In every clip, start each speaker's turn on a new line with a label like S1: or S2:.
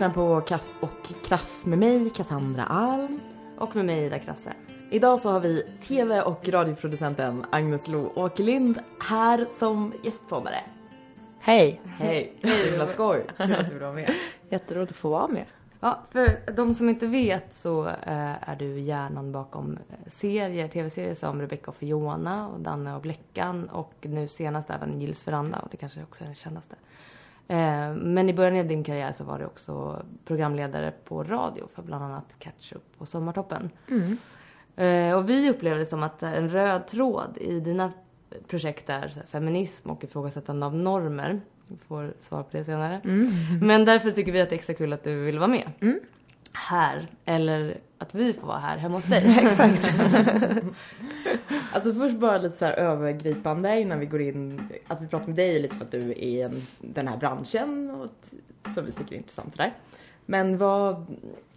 S1: lyssnar på Kass och Krass med mig, Cassandra Alm.
S2: Och med mig Ida Krasse.
S1: Idag så har vi tv och radioproducenten Agnes Lo Åkerlind här som gästpoddare.
S3: Hej!
S1: Hej! Himla skoj! Kul att du vill vara med.
S3: Jätteroligt att få vara med.
S2: Ja, för de som inte vet så eh, är du hjärnan bakom eh, serier, tv-serier som Rebecca och Fiona och Danne och Bleckan och nu senast även Gills veranda och det kanske också är den kändaste. Eh, men i början av din karriär så var du också programledare på radio för bland annat Catch-up och Sommartoppen. Eh, och vi upplevde det som att en röd tråd i dina projekt är feminism och ifrågasättande av normer. Vi får svar på det senare. Men därför tycker vi att det är extra kul att du vill vara med. Här, eller att vi får vara här hemma hos dig.
S3: Exakt.
S1: Alltså först bara lite så här övergripande innan vi går in, att vi pratar med dig lite för att du är i en, den här branschen och som vi tycker är intressant sådär. Men vad,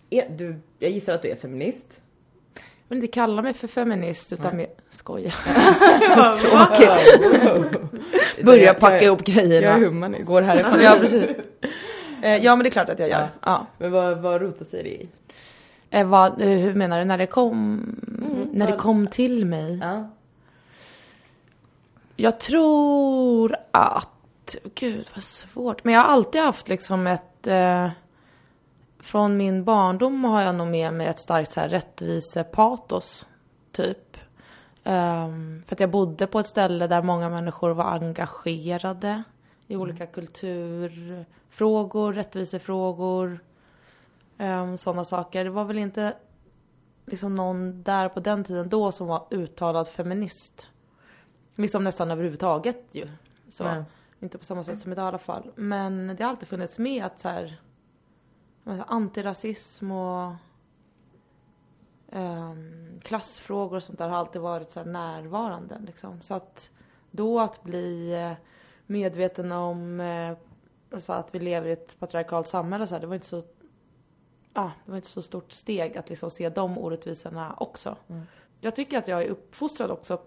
S1: är, du, jag gissar att du är feminist?
S3: Jag vill inte kalla mig för feminist utan mer... Skoja.
S1: Tråkigt.
S3: Börja packa ihop grejerna.
S1: Jag är humanist.
S3: Går härifrån. Ja, precis. Eh, Ja, men det är klart att jag gör.
S1: Ja.
S3: Ja.
S1: Men vad, vad rotar sig det i?
S3: Eh, vad, eh, hur menar du? När det kom, när det kom till mig?
S1: Ja.
S3: Jag tror att... Gud, vad svårt. Men jag har alltid haft liksom ett... Eh, från min barndom har jag nog med mig ett starkt så här rättvisepatos, typ. Ehm, för att jag bodde på ett ställe där många människor var engagerade i olika kulturfrågor, rättvisefrågor, um, sådana saker. Det var väl inte liksom någon där på den tiden då som var uttalad feminist. Liksom nästan överhuvudtaget ju. Så. Inte på samma sätt som idag i alla fall. Men det har alltid funnits med att så här, antirasism och ehm, klassfrågor och sånt där har alltid varit så här närvarande. Liksom. Så att då att bli eh, medveten om eh, alltså att vi lever i ett patriarkalt samhälle, så här, det var inte så ja, det var inte så stort steg att liksom se de orättvisorna också. Jag tycker att jag är uppfostrad också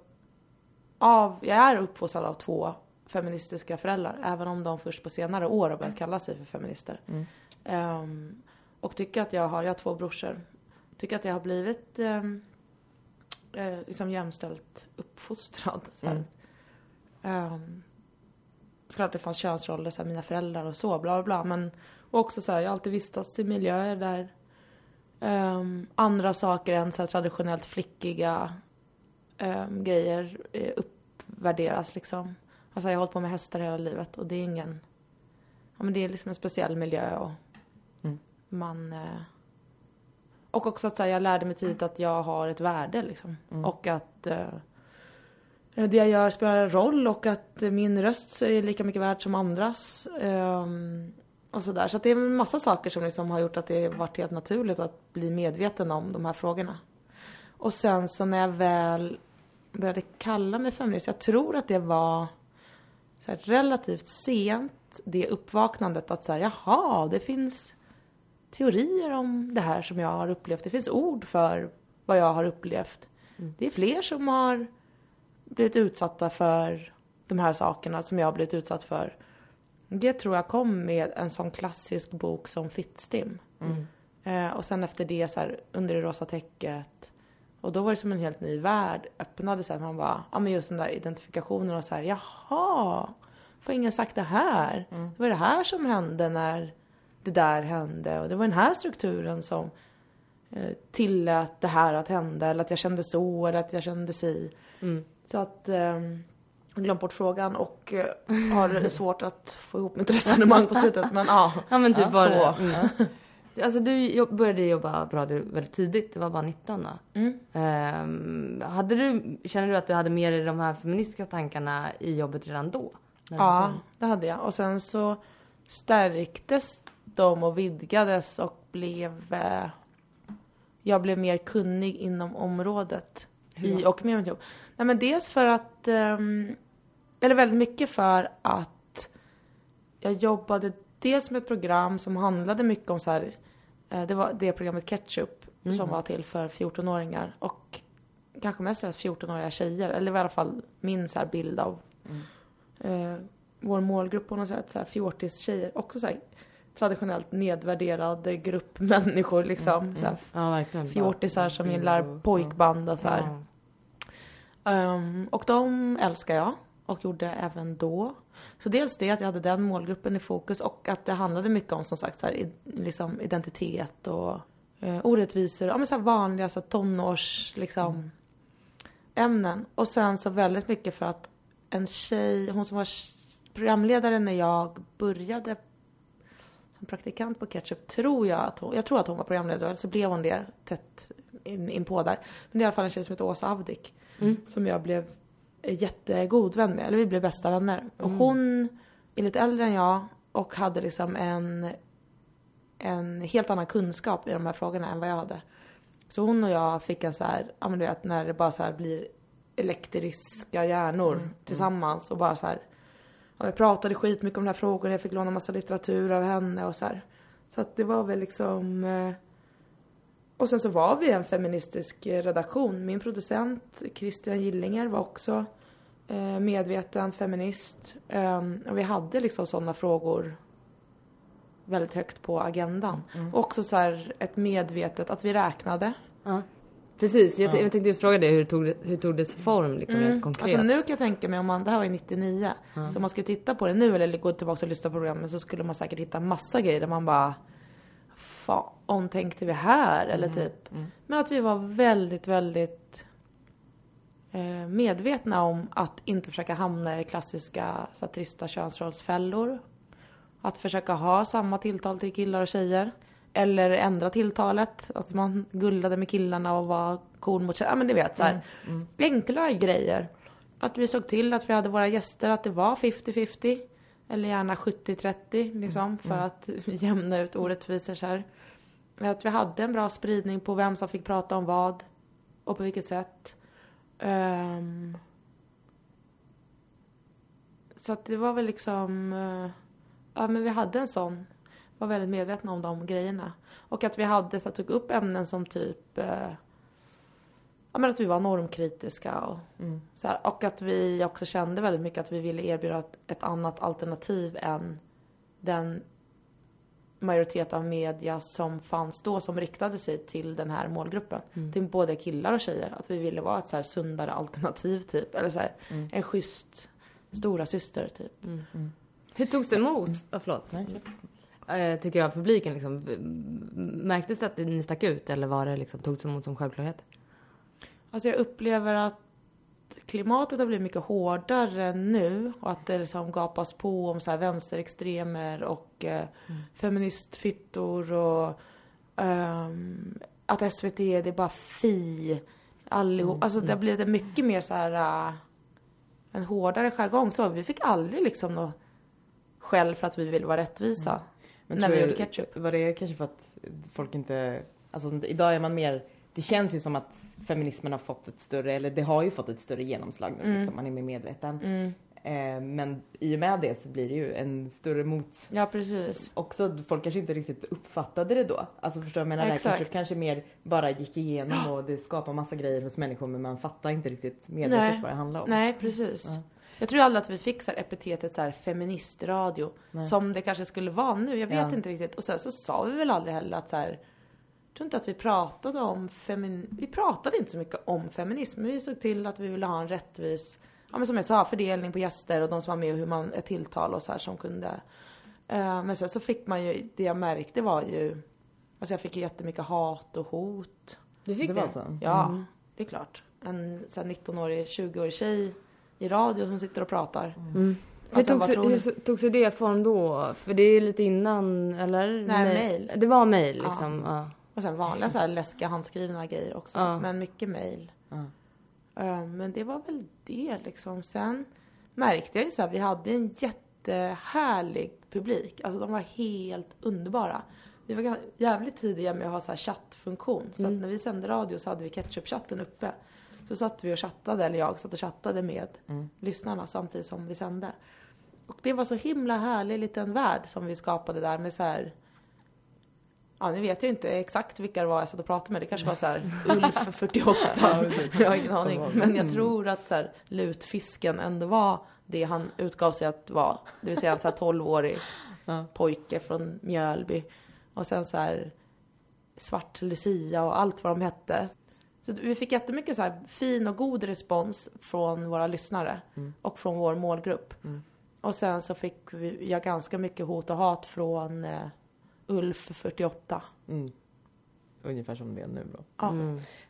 S3: av, jag är uppfostrad av två feministiska föräldrar, även om de först på senare år har börjat kalla sig för feminister. Ehm, och tycker att jag har, jag har två brorsor, tycker att jag har blivit um, eh, liksom jämställt uppfostrad. Så här. Ehm, såklart det fanns könsroller, så här, mina föräldrar och så, bla bla bla. Men och också så här, jag har alltid vistats i miljöer där ehm, andra saker än så här, traditionellt flickiga ehm, grejer eh, uppvärderas liksom. Alltså jag har hållit på med hästar hela livet och det är ingen, ja men det är liksom en speciell miljö och
S1: Mm.
S3: man eh, och också att så här, jag lärde mig tidigt att jag har ett värde liksom. Och att eh, det jag gör spelar en roll och att min röst är lika mycket värd som andras. ehm, och sådär. Så att det är en massa saker som liksom har gjort att det varit helt naturligt att bli medveten om de här frågorna. Och sen så när jag väl började kalla mig feminist, jag tror att det var så här relativt sent, det uppvaknandet att säga jaha, det finns teorier om det här som jag har upplevt. Det finns ord för vad jag har upplevt. Det är fler som har blivit utsatta för de här sakerna som jag har blivit utsatt för. Det tror jag kom med en sån klassisk bok som Fittstim. Eh, och sen efter det så här, under det rosa täcket. Och då var det som en helt ny värld öppnade sig. Man bara, ja men just den där identifikationen och så här, jaha, får ingen sagt det här? Det var det här som hände när det där hände. Och det var den här strukturen som eh, tillät det här att hända. Eller att jag kände så, eller att jag kände si. Så att, eh, glömt bort frågan och eh, har svårt att få ihop mitt resonemang på slutet. Men ja,
S2: Ja men typ
S3: Ja,
S2: bara...
S3: så.
S2: Mm. Alltså du började jobba på radio väldigt tidigt, du var bara 19 då.
S3: Mm.
S2: Ehm, hade du, känner du att du hade med dig de här feministiska tankarna i jobbet redan då?
S3: Ja, det hade jag. Och sen så stärktes de och vidgades och blev... Eh, jag blev mer kunnig inom området. I och med mitt jobb. Nej men dels för att... ehm, eller väldigt mycket för att jag jobbade dels med ett program som handlade mycket om så här... Eh, det var det programmet Ketchup som var till för 14-åringar. Och kanske mest så här 14-åriga tjejer. Eller i alla fall min så bild av eh, vår målgrupp på något sätt. Så här fjortis-tjejer. Också så här traditionellt nedvärderad grupp människor liksom.
S1: Mm,
S3: Så här,
S2: Ja,
S3: fjortisar som gillar pojkband och så här. Ehm, och de älskar jag och gjorde även då. Så dels det att jag hade den målgruppen i fokus och att det handlade mycket om som sagt så här, liksom identitet och uh, orättvisor. Ja men så här vanliga så här, tonårs liksom ämnen. Och sen så väldigt mycket för att en tjej, hon som var programledare när jag började som praktikant på Ketchup tror jag att hon, jag tror att hon var programledare, eller så blev hon det tätt in, in på där. Men det är i alla fall en tjej som heter Åsa Avdik.
S2: Mm.
S3: Som jag blev jättegod vän med, eller vi blev bästa vänner. Och hon är lite äldre än jag och hade liksom en, en helt annan kunskap i de här frågorna än vad jag hade. Så hon och jag fick en så här, ja men du vet när det bara så blir elektriska hjärnor tillsammans och bara så här. Ja, vi pratade skitmycket om de här frågorna, jag fick låna massa litteratur av henne och så här. Så att det var väl liksom eh, och sen så var vi en feministisk redaktion. Min producent Christian Gillinger var också eh, medveten feminist. Ehm, och vi hade liksom sådana frågor väldigt högt på agendan. Och också så här ett medvetet, att vi räknade.
S2: Ja. Precis, jag, jag tänkte just fråga dig hur tog det, hur tog det form liksom rent konkret?
S3: Alltså nu kan jag tänka mig om man, det här var ju 99. Så om man skulle titta på det nu eller gå tillbaka och lyssna på programmet så skulle man säkert hitta massa grejer där man bara Fan, tänkte vi här? Eller typ. Men att vi var väldigt, väldigt eh, medvetna om att inte försöka hamna i klassiska så här, trista könsrollsfällor. Att försöka ha samma tilltal till killar och tjejer. Eller ändra tilltalet. Att man gullade med killarna och var cool mot tjejer. Ja men ni vet så här. Enkla grejer. Att vi såg till att vi hade våra gäster att det var 50-50. Eller gärna 70-30 liksom. För att jämna ut orättvisor så här. Att vi hade en bra spridning på vem som fick prata om vad. Och på vilket sätt. Ehm. så att det var väl liksom. eh, ja men vi hade en sån. Var väldigt medvetna om de grejerna. Och att vi hade så att tog upp ämnen som typ. eh, ja men att vi var normkritiska och
S1: Mm.
S3: så här, och att vi också kände väldigt mycket att vi ville erbjuda ett, ett annat alternativ än den majoritet av media som fanns då som riktade sig till den här målgruppen. Till både killar och tjejer. Att vi ville vara ett så här sundare alternativ typ. Eller så här, en schysst stora syster typ.
S2: Hur togs det emot? Ja, förlåt.
S1: Nej.
S2: Eh, tycker jag publiken liksom, märktes det att ni stack ut eller var det liksom, togs emot som självklarhet?
S3: Alltså jag upplever att klimatet har blivit mycket hårdare nu och att det liksom gapas på om så här vänsterextremer och eh, feministfittor och ehm, att SVT det är bara fi allihop. Alltså det har blivit mycket mer så här eh, en hårdare jargong. Så vi fick aldrig liksom något skäll för att vi ville vara rättvisa.
S1: Men
S3: när vi gjorde ketchup.
S1: Var det kanske för att folk inte... Alltså idag är man mer... Det känns ju som att feminismen har fått ett större, eller det har ju fått ett större genomslag nu,
S3: Mm.
S1: liksom, man är mer medveten. Eh, men i och med det så blir det ju en större mot...
S3: Ja precis.
S1: Också, folk kanske inte riktigt uppfattade det då. Alltså förstår du vad jag menar?
S3: Exakt.
S1: kanske, kanske mer bara gick igenom och det skapar massa grejer hos människor men man fattar inte riktigt medvetet
S3: Nej.
S1: vad det handlar om.
S3: Nej, precis.
S1: Ja.
S3: Jag tror aldrig att vi fick så epitetet så här feministradio.
S1: Nej.
S3: Som det kanske skulle vara nu. Jag vet
S1: Ja.
S3: inte riktigt. Och sen så sa vi väl aldrig heller att så här. Jag tror inte att vi pratade om femin... Vi pratade inte så mycket om feminism. Men vi såg till att vi ville ha en rättvis, ja men som jag sa, fördelning på gäster och de som var med och hur man, ett tilltal och så här som kunde. Eh, men sen så fick man ju, det jag märkte var ju, alltså jag fick ju jättemycket hat och hot.
S2: Du fick
S1: det
S2: det?
S1: var så?
S3: Ja, det är klart. En så här 19-årig, 20-årig tjej i radio som sitter och pratar.
S2: Mm. Hur
S3: Alltså,
S2: tog,
S3: vad
S2: sig, hur tog sig det form då? För det är lite innan, eller?
S3: Nej, mail.
S2: Det var mail liksom. Ja.
S3: Och sen vanliga så här läskiga handskrivna grejer också.
S2: Ja.
S3: Men mycket mail.
S1: Ja.
S3: Eh, Men det var väl det liksom. Sen märkte jag ju så här, vi hade en jättehärlig publik. Alltså de var helt underbara. Vi var jävligt tidiga med att ha så här chattfunktion. Så
S2: Mm.
S3: att när vi sände radio så hade vi ketchup-chatten uppe. Så satt vi och chattade, eller jag satt och chattade med
S1: Mm.
S3: lyssnarna samtidigt som vi sände. Och det var så himla härlig liten värld som vi skapade där med så här Ja, nu vet jag inte exakt vilka det var jag satt och pratade med. Det kanske var så här Ulf 48. jag har ingen aning. Men jag
S1: Mm.
S3: tror att så här, lutfisken ändå var det han utgav sig att vara. Det vill säga en så här 12-årig
S1: Ja.
S3: pojke från Mjölby. Och sen så här Svart Lucia och allt vad de hette. Så vi fick jättemycket så här fin och god respons från våra lyssnare och från vår målgrupp. Och sen så fick vi, jag ganska mycket hot och hat från eh, Ulf 48.
S1: Mm. Ungefär som det är nu då.
S3: Ja.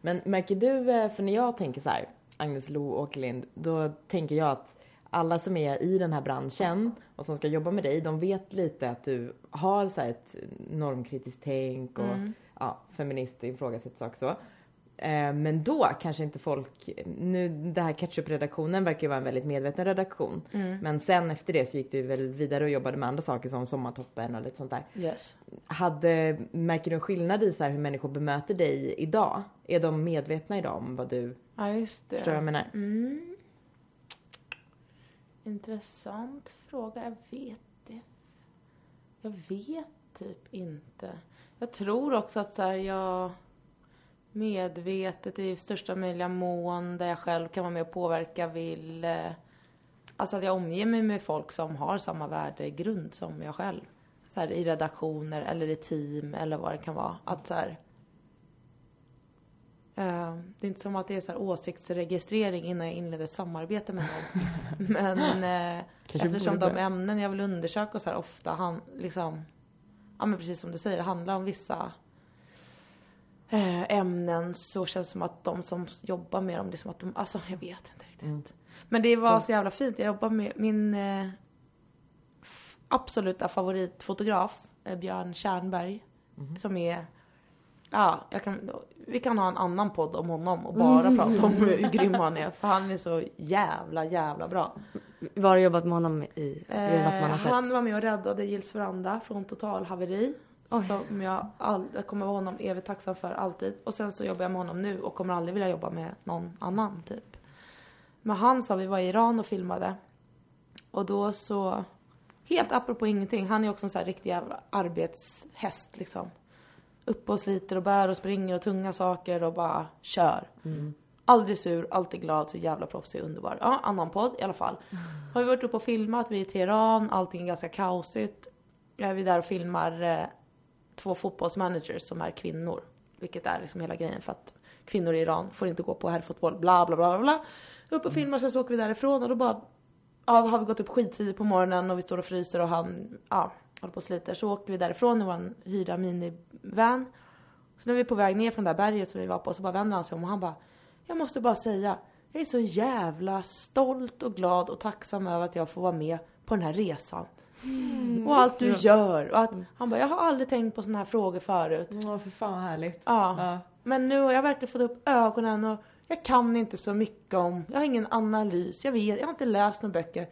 S1: Men märker du, eh, för när jag tänker så här, Agnes Lo Åkerlind, då tänker jag att alla som är i den här branschen och som ska jobba med dig, de vet lite att du har så här ett normkritiskt tänk och
S3: Mm.
S1: ja, feminist ifrågasätter saker så. Eh, Men då kanske inte folk, nu det här ketchup-redaktionen verkar ju vara en väldigt medveten redaktion.
S3: Mm.
S1: Men sen efter det så gick du väl vidare och jobbade med andra saker som Sommartoppen och lite sånt där.
S3: Yes.
S1: Hade, märker du en skillnad i så här hur människor bemöter dig idag? Är de medvetna idag om vad du,
S3: Ja, just det.
S1: förstår vad jag menar?
S3: Mm. Intressant fråga. Jag vet det. Jag vet typ inte. Jag tror också att så här, jag medvetet i största möjliga mån där jag själv kan vara med och påverka vill eh, Alltså att jag omger mig med folk som har samma värdegrund som jag själv. Så här, I redaktioner eller i team eller vad det kan vara. Att så här, eh, det är inte som att det är så här åsiktsregistrering innan jag inleder samarbete med någon. Men
S1: Kanske
S3: eftersom de ämnen jag vill undersöka så här ofta han, liksom, ja men precis som du säger, handlar om vissa ämnen så känns det som att de som jobbar med dem, det är som att de, alltså jag vet inte riktigt.
S1: Mm.
S3: Men det var så jävla fint. Jag jobbar med min eh, absoluta favoritfotograf, eh, Björn Tjärnberg. Som är, ja, jag kan, vi kan ha en annan podd om honom och bara prata om hur grym han är. För han är så jävla, jävla bra.
S2: Vad har du jobbat med honom i?
S3: Eh, han var med och räddade Gills veranda från totalhaveri. Som jag, all, jag kommer vara honom evigt tacksam för alltid. Och sen så jobbar jag med honom nu och kommer aldrig vilja jobba med någon annan typ. Men han sa, vi var i Iran och filmade. Och då så, helt apropå ingenting, han är också en sån här riktig jävla arbetshäst liksom. Uppe och sliter och bär och springer och tunga saker och bara kör. Aldrig sur, alltid glad, så jävla proffsig, underbar. Ja, annan podd i alla fall. Har vi varit uppe och filmat, vi är i Teheran, allting är ganska kaosigt. Är vi där och filmar eh, två fotbollsmanagers som är kvinnor. Vilket är liksom hela grejen för att kvinnor i Iran får inte gå på herrfotboll, bla bla bla bla. Upp och filmar, sen så åker vi därifrån och då bara ja, har vi gått upp skittidigt på morgonen och vi står och fryser och han ja, håller på och sliter. Så åkte vi därifrån i vår hyrda minivan. Så när vi är på väg ner från det där berget som vi var på så bara vänder han sig om och han bara Jag måste bara säga Jag är så jävla stolt och glad och tacksam över att jag får vara med på den här resan. Och allt du gör. Och att, han bara, jag har aldrig tänkt på sådana här frågor förut.
S1: Ja, för fan vad härligt.
S3: Ja.
S1: Ja.
S3: Men nu har jag verkligen fått upp ögonen och jag kan inte så mycket om, jag har ingen analys, jag vet, jag har inte läst några böcker.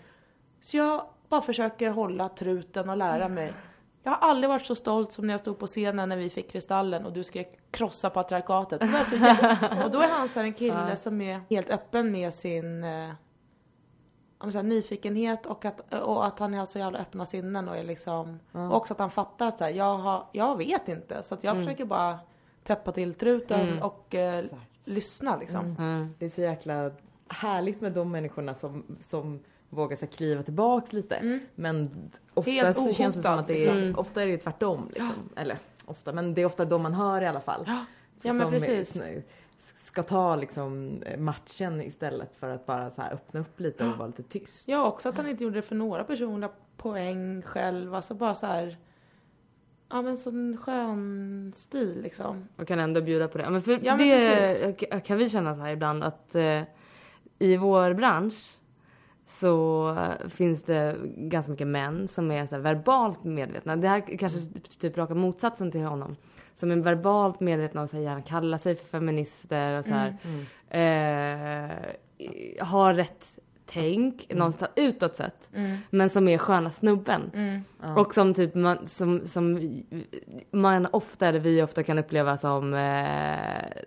S3: Så jag bara försöker hålla truten och lära mig. Jag har aldrig varit så stolt som när jag stod på scenen när vi fick Kristallen och du skrek krossa patriarkatet. Det var så jävla... Och då är han så här en kille som är helt öppen med sin eh, om så här, nyfikenhet och att, och att han har så jävla öppna sinnen och är liksom och också att han fattar att så här, jag, har, jag vet inte så att jag försöker bara täppa till truten och eh, lyssna liksom.
S2: Mm.
S1: Det är så jäkla härligt med de människorna som, som vågar så här, kliva tillbaks lite. Men ofta
S3: Mm.
S1: Så känns det som att det är,
S2: liksom.
S1: ofta är det ju tvärtom. Liksom. Eller ofta, men det är ofta de man hör i alla fall.
S3: Ja, ja, men
S1: som
S3: precis.
S1: är- Ska ta liksom matchen istället för att bara så här öppna upp lite och vara lite tyst.
S3: Ja, också att han inte gjorde det för några personliga poäng själv. Alltså bara så här. Ja men sån skön stil liksom.
S2: Och kan ändå bjuda på det. Men för,
S3: Ja, men
S2: det k- kan vi känna så här ibland att eh, i vår bransch så finns det ganska mycket män som är så här verbalt medvetna. Det här är kanske typ raka motsatsen till honom. Som är verbalt medvetna och så gärna kallar sig för feminister och så här. Eh, har rätt tänk någonstans utåt sett. Men som är sköna snubben. Och som typ man, som, som man ofta, eller vi ofta kan uppleva som, eh,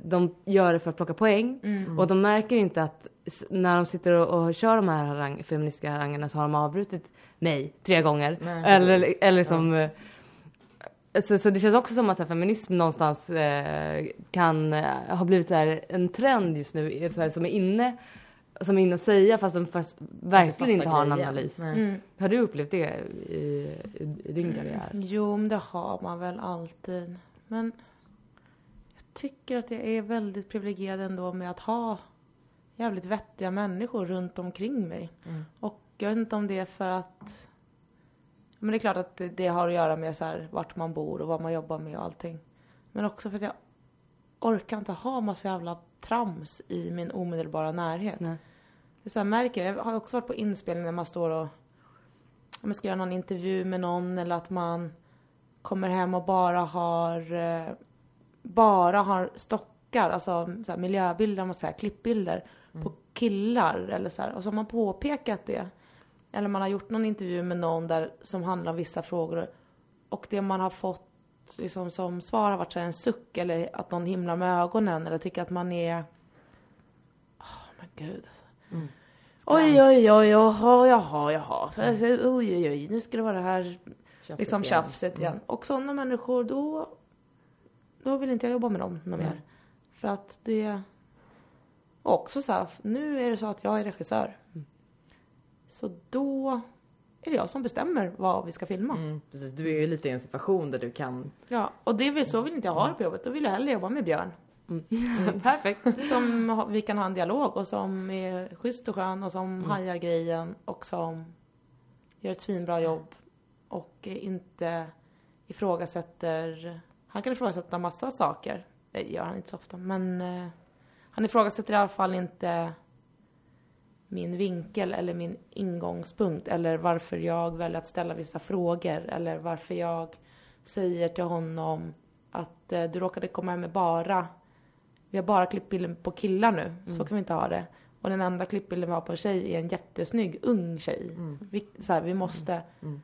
S2: de gör det för att plocka poäng. Och de märker inte att när de sitter och, och kör de här harang, feministiska harangerna så har de avbrutit mig tre gånger.
S1: Nej,
S2: eller, eller som, eh, så, så det känns också som att här, feminism någonstans eh, kan eh, ha blivit så här, en trend just nu så här, som är inne som är inne och säga fast de fast verkligen inte har en analys.
S3: Mm.
S2: Har du upplevt det i, i, i din karriär?
S3: Jo, men det har man väl alltid. Men jag tycker att jag är väldigt privilegierad ändå med att ha jävligt vettiga människor runt omkring mig.
S1: Mm.
S3: Och jag vet inte om det är för att... Men det är klart att det, det har att göra med så här, vart man bor och vad man jobbar med och allting. Men också för att jag orkar inte ha massa jävla trams i min omedelbara närhet.
S2: Nej.
S3: Det är så här, märker jag, jag har också varit på inspelning när man står och om man ska göra någon intervju med någon eller att man kommer hem och bara har eh, bara har stockar, alltså så här, miljöbilder, man säger, klippbilder på killar eller så här. Och så har man påpekat det. Eller man har gjort någon intervju med någon där som handlar om vissa frågor och det man har fått liksom, som svar har varit så en suck eller att någon himlar med ögonen eller tycker att man är... Åh, men gud.
S1: Mm.
S3: Oj, oj, oj, jaha, jaha, jaha. Oj, oj, oj, nu ska det vara det här
S1: Tjafset
S3: liksom tjafset igen. Och sådana människor, då, då vill inte jag jobba med dem något mer. För att det... Och också så här, nu är det så att jag är regissör. Så då är det jag som bestämmer vad vi ska filma.
S1: Mm, precis, du är ju lite i en situation där du kan...
S3: Ja, och det vill, så vill inte jag ha det på jobbet. Då vill jag hellre jobba med Björn.
S2: Perfekt.
S3: Som vi kan ha en dialog och som är schysst och skön och som hajar grejen och som gör ett svinbra jobb och inte ifrågasätter... Han kan ifrågasätta massa saker. Det gör han inte så ofta, men eh, han ifrågasätter i alla fall inte min vinkel eller min ingångspunkt eller varför jag väljer att ställa vissa frågor eller varför jag säger till honom att eh, du råkade komma hem med bara vi har bara klippbilden på killar nu, så kan vi inte ha det. Och den enda klippbilden vi har på en tjej är en jättesnygg ung tjej. Vi, så här, vi måste...
S1: Mm.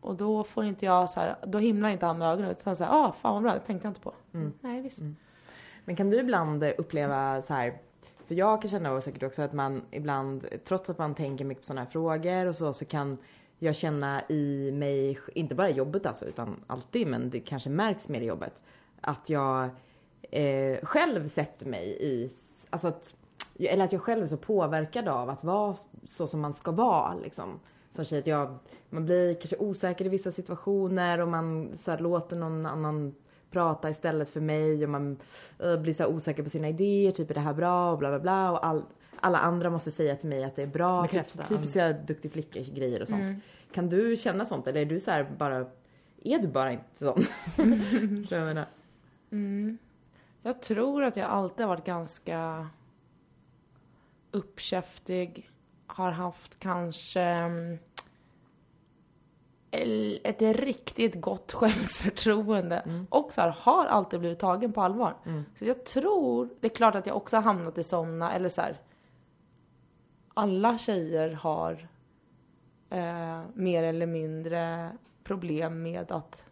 S3: Och då får inte jag så här, då himlar inte han med ögonen utan så här, ah fan vad bra, det tänkte jag inte på.
S1: Mm.
S3: Nej visst.
S1: Men kan du ibland eh, uppleva så här, för jag kan känna säkert också att man ibland, trots att man tänker mycket på sådana här frågor och så, så kan jag känna i mig, inte bara i jobbet alltså, utan alltid, men det kanske märks mer i jobbet, att jag eh, själv sätter mig i, alltså att, eller att jag själv är så påverkad av att vara så som man ska vara liksom. Som tjej, att jag, man blir kanske osäker i vissa situationer och man så här, låter någon annan prata istället för mig och man eh, blir så osäker på sina idéer, typ är det här bra och bla bla bla och all, alla andra måste säga till mig att det är bra,
S2: Bekräfta.
S1: typ, typiska duktig flicka grejer och sånt.
S3: Mm.
S1: Kan du känna sånt eller är du så här bara, är du bara inte sån? Jag menar?
S3: Mm. Jag tror att jag alltid har varit ganska uppkäftig. Har haft kanske mm, ett riktigt gott självförtroende.
S1: Mm.
S3: Och så här, har alltid blivit tagen på allvar.
S1: Mm.
S3: Så jag tror, det är klart att jag också har hamnat i sådana, eller så här. Alla tjejer har eh, mer eller mindre problem med att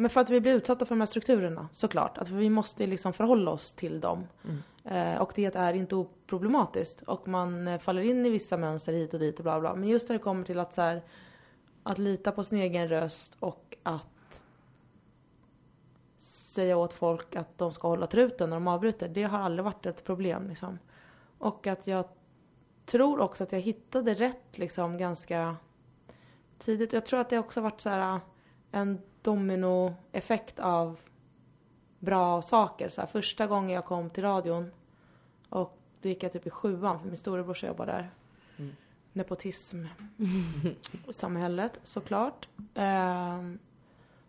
S3: men för att vi blir utsatta för de här strukturerna, såklart. Att vi måste liksom förhålla oss till dem.
S1: Mm.
S3: Eh, och det är inte oproblematiskt. Och man eh, faller in i vissa mönster hit och dit och bla bla. Men just när det kommer till att så här, att lita på sin egen röst och att säga åt folk att de ska hålla truten när de avbryter. Det har aldrig varit ett problem liksom. Och att jag tror också att jag hittade rätt liksom ganska tidigt. Jag tror att det också har varit så här äh, en dominoeffekt av bra saker. Så här, första gången jag kom till radion och då gick jag typ i sjuan för min storebrorsa jobbade där.
S1: Mm.
S3: Nepotism i samhället såklart. Ehm,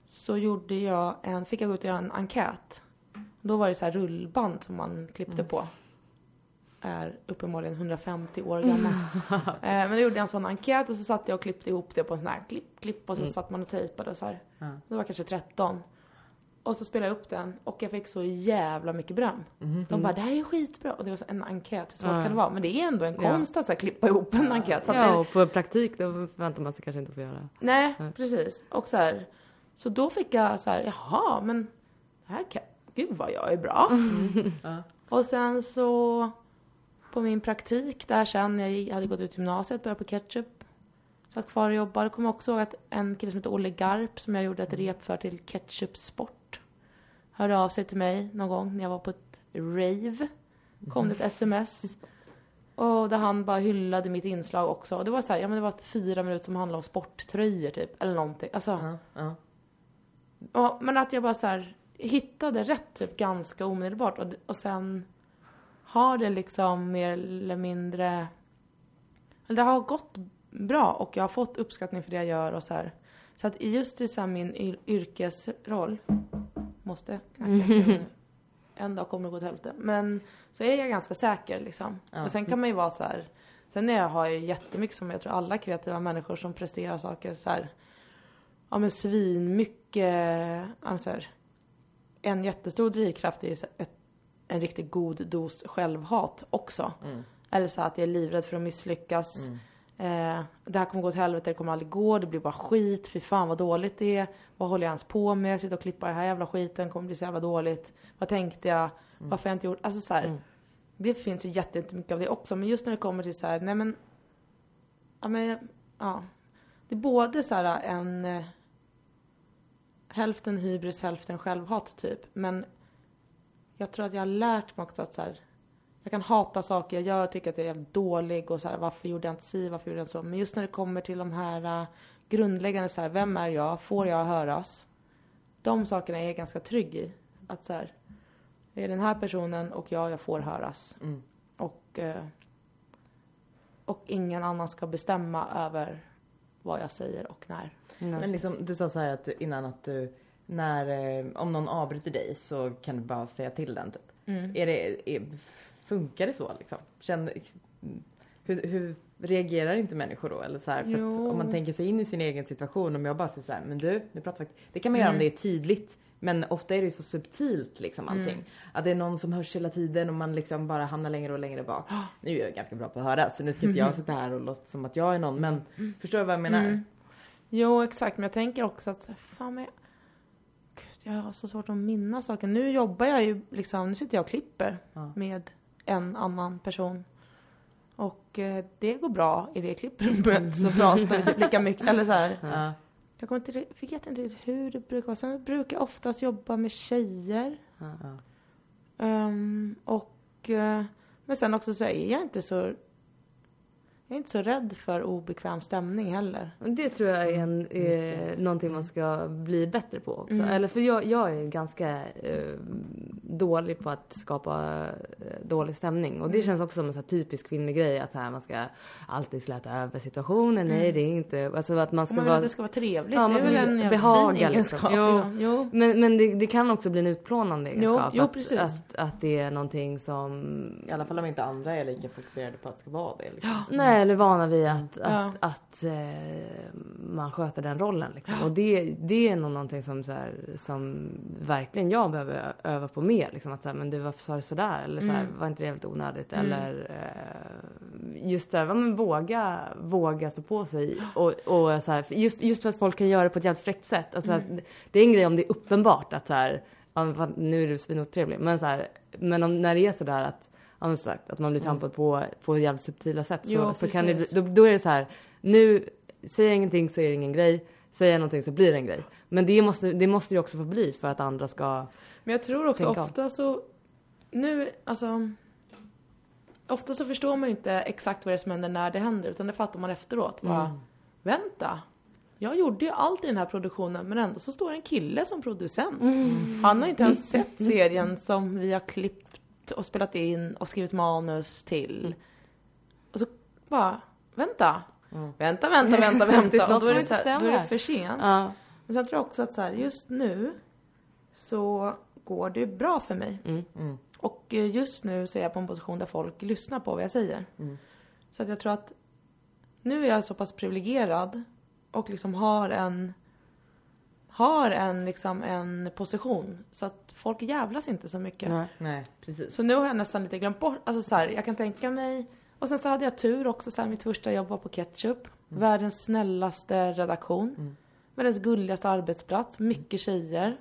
S3: så gjorde jag en, fick jag gå ut och göra en enkät. Då var det så här rullband som man klippte på. Är uppenbarligen 150 år gammal. Eh, men då gjorde jag en sån enkät och så satt jag och klippte ihop det på en sån här klipp, klipp och så satt man och tejpade och så här. Det var kanske 13. Och så spelade jag upp den och jag fick så jävla mycket beröm.
S1: Mhm.
S3: De bara, det här är skitbra. Och det var så en enkät, hur svårt
S2: Ja.
S3: kan det vara? Men det är ändå en
S2: Ja.
S3: konst att så här, klippa ihop en enkät. Så
S2: Ja,
S3: det,
S2: och på praktik då förväntar man sig kanske inte att få göra.
S3: nej,
S2: Nej.
S3: precis. Och så här, så då fick jag så här, jaha, men det här kan, gud vad jag är bra.
S1: Ja.
S3: Och sen så på min praktik där sen, jag hade gått ut gymnasiet, började på Ketchup. Satt kvar och jobbade. Kommer också ihåg att en kille som heter Olle Garp som jag gjorde ett rep för till Ketchup Sport. Hörde av sig till mig någon gång när jag var på ett rave. Kom det ett sms. Och där han bara hyllade mitt inslag också. Och det var så här, ja men det var fyra minuter som handlade om sporttröjor typ. Eller någonting. Alltså,
S1: Ja, ja.
S3: ja, men att jag bara så här hittade rätt typ ganska omedelbart. Och, och sen har det liksom mer eller mindre... Det har gått bra och jag har fått uppskattning för det jag gör och så här. Så att just i så min yr- yrkesroll, måste knacka nu. en dag kommer det gå till helvete. Men så är jag ganska säker liksom.
S1: Ja.
S3: Och sen kan man ju vara så här. Sen är jag, har jag jättemycket som jag tror alla kreativa människor som presterar saker så här. Ja men svin mycket, alltså här, En jättestor drivkraft är ju ett, en riktigt god dos självhat också.
S1: Mm.
S3: Eller så att jag är livrädd för att misslyckas.
S1: Mm.
S3: Eh, det här kommer gå till helvete, det kommer aldrig gå, det blir bara skit, fy fan vad dåligt det är. Vad håller jag ens på med? Jag sitter och klippar den här jävla skiten, kommer bli så jävla dåligt. Vad tänkte jag? Varför har jag inte gjort? Alltså så här,
S2: Mm.
S3: Det finns ju jättemycket av det också, men just när det kommer till så här, nej men... Ja men, ja. Det är både så här en... Eh, hälften hybris, hälften självhat typ. Men jag tror att jag har lärt mig också att så här, jag kan hata saker jag gör och tycka att jag är jävligt dålig och så här, varför gjorde jag inte si, varför gjorde jag inte så. Men just när det kommer till de här uh, grundläggande så här, vem är jag, får jag höras? De sakerna är jag ganska trygg i. Att så här, det är den här personen och jag, jag får höras.
S1: Mm.
S3: Och, eh, och ingen annan ska bestämma över vad jag säger och när.
S2: Nej.
S1: Men liksom, du sa så här att innan att du, när, eh, om någon avbryter dig så kan du bara säga till den typ.
S3: Mm.
S1: Är det, är, funkar det så liksom? Känner, hur, hur reagerar inte människor då? Eller så här, för om man tänker sig in i sin egen situation, om jag bara säger så här, men du, nu pratar vi. Det kan man göra om
S3: Mm.
S1: det är tydligt. Men ofta är det ju så subtilt liksom allting.
S3: Mm.
S1: Att det är någon som hörs hela tiden och man liksom bara hamnar längre och längre bak. Nu är jag ganska bra på att höra så nu ska inte jag sitta här och låtsas som att jag är någon. Men förstår du vad jag menar?
S3: Mm. Jo, exakt. Men jag tänker också att, fan men... Gud, jag har så svårt att minnas saker. Nu jobbar jag ju liksom, nu sitter jag och klipper
S1: Ja.
S3: med en annan person. Och eh, det går bra i det klipprummet. Så pratar vi typ lika mycket. Eller så här.
S1: Ja.
S3: Jag kommer inte, vet inte riktigt hur det brukar vara. Sen brukar jag oftast jobba med tjejer.
S1: Ja.
S3: Ehm, och, eh, men sen också så är jag inte så... Jag är inte så rädd för obekväm stämning heller.
S2: Det tror jag är, en, är någonting man ska bli bättre på också.
S3: Mm.
S2: Eller för jag, jag är ganska eh, dålig på att skapa eh, dålig stämning. Och det
S3: Mm.
S2: känns också som en så här typisk kvinnlig grej att så här, man ska alltid släta över situationen. Nej,
S3: Mm.
S2: det är inte... Alltså att man ska
S3: man vill att
S2: vara...
S3: det ska vara trevligt.
S2: Ja,
S3: det
S2: man
S3: är väl
S2: ska
S3: en
S2: behaga,
S3: fin
S2: liksom.
S3: egenskap.
S2: Jo.
S3: Ja. Jo.
S2: Men, men det, det kan också bli en utplånande egenskap.
S3: jo,
S2: att,
S3: precis.
S2: Att, att det är någonting som...
S1: I alla fall om inte andra är lika fokuserade på att det ska vara det. Liksom.
S2: Nej, eller vana vid att,
S3: Ja.
S2: att, att eh, man sköter den rollen. Liksom. Och det, det är nog någonting som, så här, som verkligen jag behöver öva på mer. Liksom. Att så här, men du varför sa du sådär? Eller så här,
S3: Mm.
S2: var inte det jävligt onödigt?
S3: Mm.
S2: Eller eh, just det, här, ja, men våga, våga stå på sig. Och, och så just, just för att folk kan göra det på ett jävligt fräckt sätt. Alltså,
S3: Mm.
S2: att, det är en grej om det är uppenbart att så här, nu är du svinotrevlig. Men, så men om, när det är sådär att Ja, men sagt, att man blir trampad på, på jävligt subtila sätt. Så,
S3: Jo,
S2: så kan det, då, då är det så här, nu säger jag ingenting så är det ingen grej. Säger jag någonting så blir det en grej. Men det måste, det måste ju också få bli för att andra ska...
S3: Men jag tror också
S2: om.
S3: ofta så... Nu, alltså... Ofta så förstår man ju inte exakt vad det är som händer när det händer. Utan det fattar man efteråt. Bara,
S2: Mm.
S3: vänta. Jag gjorde ju allt i den här produktionen men ändå så står en kille som producent. Han har inte ens sett serien som vi har klippt och spelat in och skrivit manus till. Och så bara, vänta.
S1: Mm.
S3: Vänta, vänta, vänta, vänta. och då är, det så här, då är det för sent.
S2: Ja.
S3: Men sen tror jag också att så här, just nu så går det bra för mig.
S2: Mm.
S1: Mm.
S3: Och eh, just nu så är jag på en position där folk lyssnar på vad jag säger.
S1: Mm.
S3: Så att jag tror att nu är jag så pass privilegierad och liksom har en har en liksom en position så att folk jävlas inte så mycket.
S2: Nej.
S1: Nej, precis.
S3: Så nu har jag nästan lite glömt bort, alltså så här, jag kan tänka mig och sen så hade jag tur också så här, mitt första jobb var på Ketchup. Världens snällaste redaktion.
S1: Mm.
S3: Världens gulligaste arbetsplats, mycket tjejer.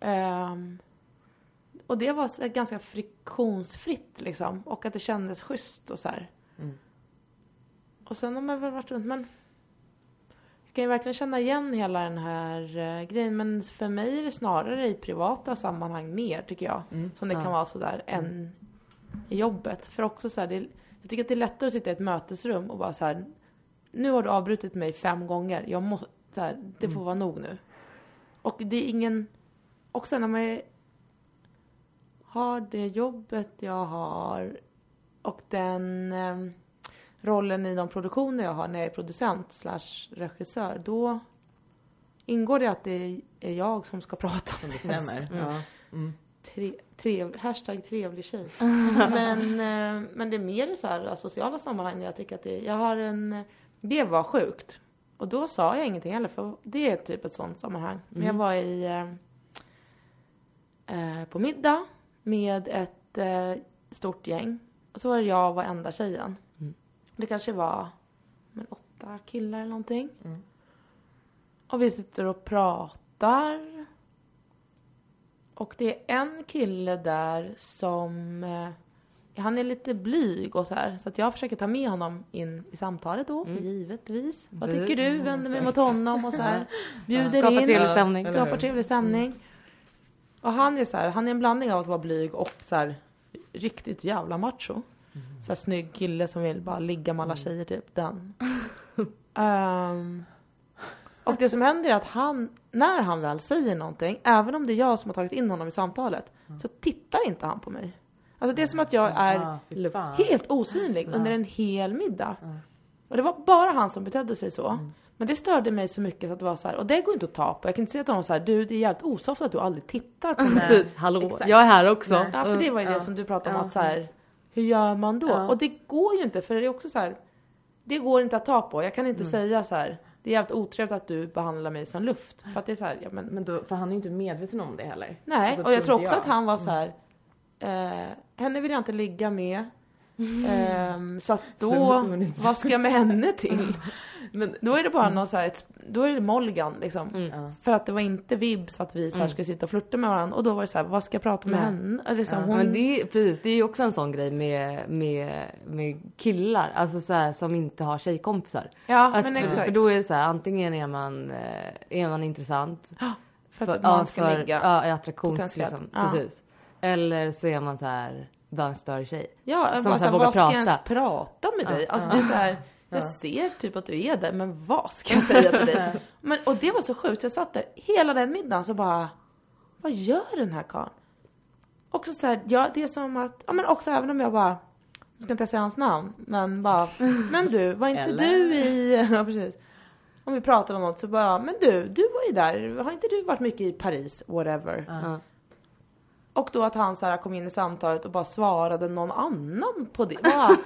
S3: Ehm, och det var så här ganska friktionsfritt liksom. Och att det kändes schysst och så här.
S1: Mm.
S3: Och sen har man väl varit runt, men kan ju verkligen känna igen hela den här eh, grejen. Men för mig är det snarare i privata sammanhang mer tycker jag.
S1: Mm.
S3: Som det
S2: Ja.
S3: kan vara sådär än i jobbet. För också så här, det, Jag tycker att det är lättare att sitta i ett mötesrum och bara så här. Nu har du avbrutit mig fem gånger. Jag måste, så här, det får vara nog nu. Och det är ingen, också när man är, har det jobbet jag har och den eh, rollen i de produktioner jag har när jag är producent slash regissör, då ingår det att det är jag som ska prata
S1: Som
S3: mest.
S1: bestämmer. Ja. Mm.
S3: Tre, trev, hashtag trevlig tjej. men, eh, men det är mer i så här sociala sammanhang jag tycker att det, jag har en, det var sjukt. Och då sa jag ingenting heller för det är typ ett sånt sammanhang. Men jag var i, eh, eh, på middag med ett eh, stort gäng. Och så var det jag och var enda tjejen.
S2: Mm.
S3: Det kanske var men, åtta killar eller någonting.
S1: Mm.
S3: Och vi sitter och pratar. Och det är en kille där som... Eh, han är lite blyg och så här. Så att jag försöker ta med honom in i samtalet då,
S2: Mm.
S3: givetvis. Vad
S2: Mm.
S3: tycker du? Vänder mig mot honom och så här. Bjuder
S2: Skapa
S3: in.
S2: trevlig stämning.
S3: Skapar trevlig stämning. Och han är så här, han är en blandning av att vara blyg och så här riktigt jävla macho. Så här snygg kille som vill bara ligga med alla tjejer typ, den. Ehm, och det som händer är att han, när han väl säger någonting, även om det är jag som har tagit in honom i samtalet, så tittar inte han på mig. Alltså det är som att jag är
S1: Ah,
S3: helt osynlig under en hel middag. Och det var bara han som betedde sig så. Men det störde mig så mycket att det var så här, och det går inte att ta på. Jag kan inte säga till honom så här, du det är jävligt osoft att du aldrig tittar på mig.
S2: Hallå,
S1: Exakt.
S2: jag är här också.
S3: Ja, för det var ju det som du pratade om att så här, hur gör man då?
S1: Ja.
S3: Och det går ju inte för det är också så här, det går inte att ta på. Jag kan inte
S1: Mm.
S3: säga så här, det är jävligt otrevligt att du behandlar mig som luft. För att det är så här, ja men
S1: Men då, för han är ju inte medveten om det heller.
S3: nej.
S1: Alltså,
S3: och jag tror också
S1: jag.
S3: att han var så här, eh, henne vill jag inte ligga med. Ehm, så att då, vad ska jag med henne till?
S1: Men,
S3: Då är det bara någon så här, ett, då är det Molgan liksom.
S2: Mm.
S3: För att det var inte vibs att vi så här
S2: Mm.
S3: skulle sitta och flirta med varandra. Och då var det så här, vad ska jag prata med henne? Eller
S1: Ja,
S3: hon,
S2: Men det, är- precis, det är ju också en sån grej med, med, med killar, alltså så här, som inte har tjejkompisar.
S3: ja,
S2: Alltså,
S3: men
S2: för,
S3: exakt.
S2: för då är det så här, antingen är man, eh, är man intressant.
S3: För att man ska
S2: för,
S3: ligga.
S2: Ja, i attraktions liksom.
S3: Ja.
S2: Precis. Eller så är man så här, bara en större tjej.
S3: Ja,
S2: Som
S3: bara
S2: så
S3: så
S2: här vågar
S3: vad ska jag
S2: prata.
S3: ens prata med
S2: Ja,
S3: dig? Alltså det är så här, jag
S1: Ja.
S3: ser typ att du är där, men vad ska jag säga till dig? Men, och det var så sjukt, jag satt där hela den middagen så bara, vad gör den här karln? Också så här, ja det är som att, ja men också även om jag bara, jag ska inte säga hans namn, men bara, men du, var inte
S1: Eller?
S3: du i, ja precis. Om vi pratar om något så bara, men du, du var ju där, har inte du varit mycket i Paris, whatever?
S2: Ja.
S3: Och då att han så här kom in i samtalet och bara svarade någon annan på det. Bara,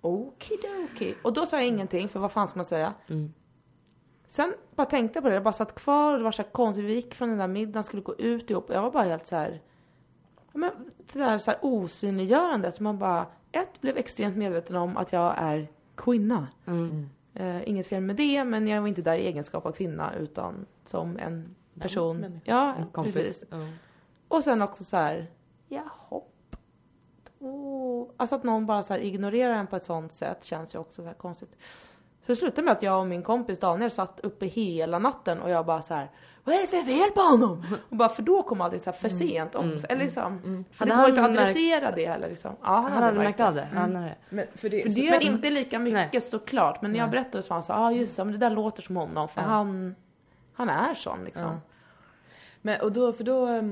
S3: Okidoki. Och då sa jag ingenting, för vad fan ska man säga?
S2: Mm.
S3: Sen bara tänkte jag på det, jag bara satt kvar och det var så här konstigt. Vi gick från den där middagen, skulle gå ut ihop och jag var bara helt så här. Men, det där så här osynliggörande. Så man bara, ett, blev extremt medveten om att jag är kvinna.
S2: Mm.
S3: Eh, inget fel med det, men jag var inte där i egenskap av kvinna utan som en person.
S1: människa.
S3: ja,
S2: En
S3: precis.
S2: Ja.
S3: Och sen också så här, jaha. Alltså att någon bara så här ignorerar en på ett sånt sätt känns ju också så här konstigt. Så det slutade med att jag och min kompis Daniel satt uppe hela natten och jag bara så här, vad är det för fel på honom? Och bara för då kom allting så här för sent också.
S2: Mm.
S3: Eller liksom, för
S2: Hade
S3: det går inte att
S2: han märkt-
S3: adressera det heller liksom. Ja, han,
S2: Han hade märkt
S3: verkligen.
S2: av det? Han hade det.
S1: Men för det,
S2: För
S1: så-
S2: det-
S3: Men inte lika mycket
S2: Nej.
S3: såklart. Men när jag berättade så var han så ja ah, just det, men det där låter som honom. För
S1: Ja.
S3: han, han är sån liksom.
S1: Men, och då, för då, eh,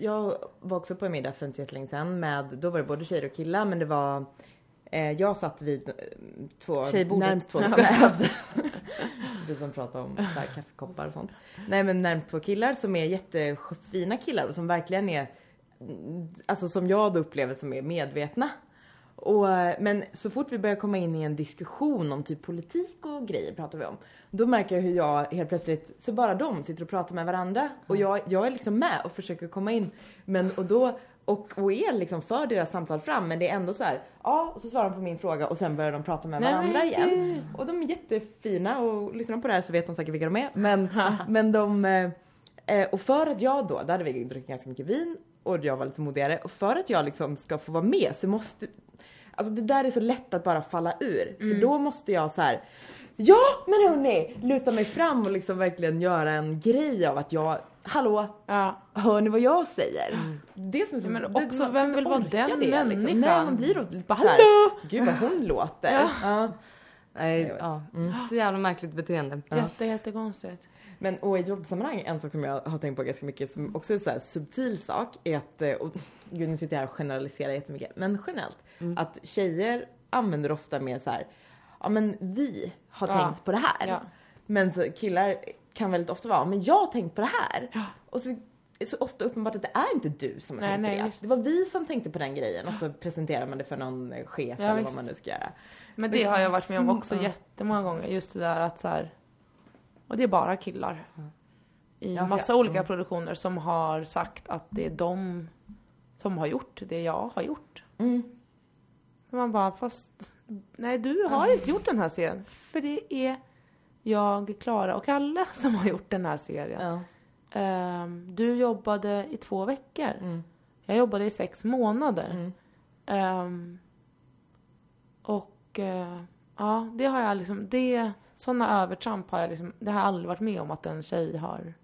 S1: jag var också på en middag för inte så jättelänge sedan med, då var det både tjejer och killar men det var, eh, jag satt vid eh, två,
S2: Tjejbordet.
S1: närmst två, vi som pratar om så här, kaffekoppar och sånt. Nej men närmst två killar som är jättefina killar och som verkligen är, mm, alltså som jag då upplever som är medvetna. Och, eh, men så fort vi börjar komma in i en diskussion om typ politik och grejer pratar vi om. Då märker jag hur jag helt plötsligt, så bara de sitter och pratar med varandra. Och jag, jag är liksom med och försöker komma in. Men och då, och, och är liksom för deras samtal fram. Men det är ändå så här, ja, och så svarar de på min fråga och sen börjar de prata med
S3: Nej,
S1: varandra igen. Och de är jättefina och lyssnar de på det här så vet de säkert vilka de är. Men, men de, eh, eh, och för att jag då, där hade vi druckit ganska mycket vin och jag var lite modigare. Och för att jag liksom ska få vara med så måste, alltså det där är så lätt att bara falla ur. För då måste jag så här. Ja men hörni! Luta mig fram och liksom verkligen göra en grej av att jag hallå,
S3: Ja.
S1: hör ni vad jag säger? Det som är så,
S3: Mm. Men
S1: det-
S3: också,
S1: man
S3: vem vill vara den
S1: det, Liksom.
S3: människan?
S1: Nej, man blir då lite
S3: Bara, hallå!
S1: gud vad hon låter.
S3: Ja.
S1: Ja.
S2: Nej, ja.
S1: Mm.
S2: Så jävla märkligt beteende.
S3: Jätte, jättekonstigt.
S1: Men och i jobbsammanhang, en sak som jag har tänkt på ganska mycket som också är här subtil sak är att, eh, och gud nu sitter jag här och generaliserar jättemycket, men generellt,
S3: Mm.
S1: att tjejer använder ofta mer så här, ja men vi har
S3: Ja.
S1: tänkt på det här.
S3: Ja.
S1: Men så killar kan väldigt ofta vara, men jag har tänkt på det här.
S3: Ja.
S1: Och så så ofta uppenbart att det är inte du som har
S3: Nej,
S1: tänkt
S3: nej,
S1: det.
S3: visst.
S1: Det var vi som tänkte på den grejen och så presenterar man det för någon chef
S3: Ja,
S1: eller
S3: visst.
S1: vad man nu ska göra.
S3: Men det har jag varit med om också jättemånga gånger. Just det där att så här, och det är bara killar. I
S1: Ja,
S3: massa
S1: ja.
S3: olika
S1: Mm.
S3: produktioner som har sagt att det är de som har gjort det jag har gjort.
S1: Mm.
S3: Man bara, fast nej du har inte gjort den här serien. För det är jag, Klara och Kalle som har gjort den här serien.
S1: Ja.
S3: Ehm, du jobbade i två veckor.
S1: Mm.
S3: Jag jobbade i sex månader.
S1: Mm.
S3: Ehm, och eh, ja, det har jag liksom, det, sådana övertramp har jag liksom, det har jag aldrig varit med om att en tjej har,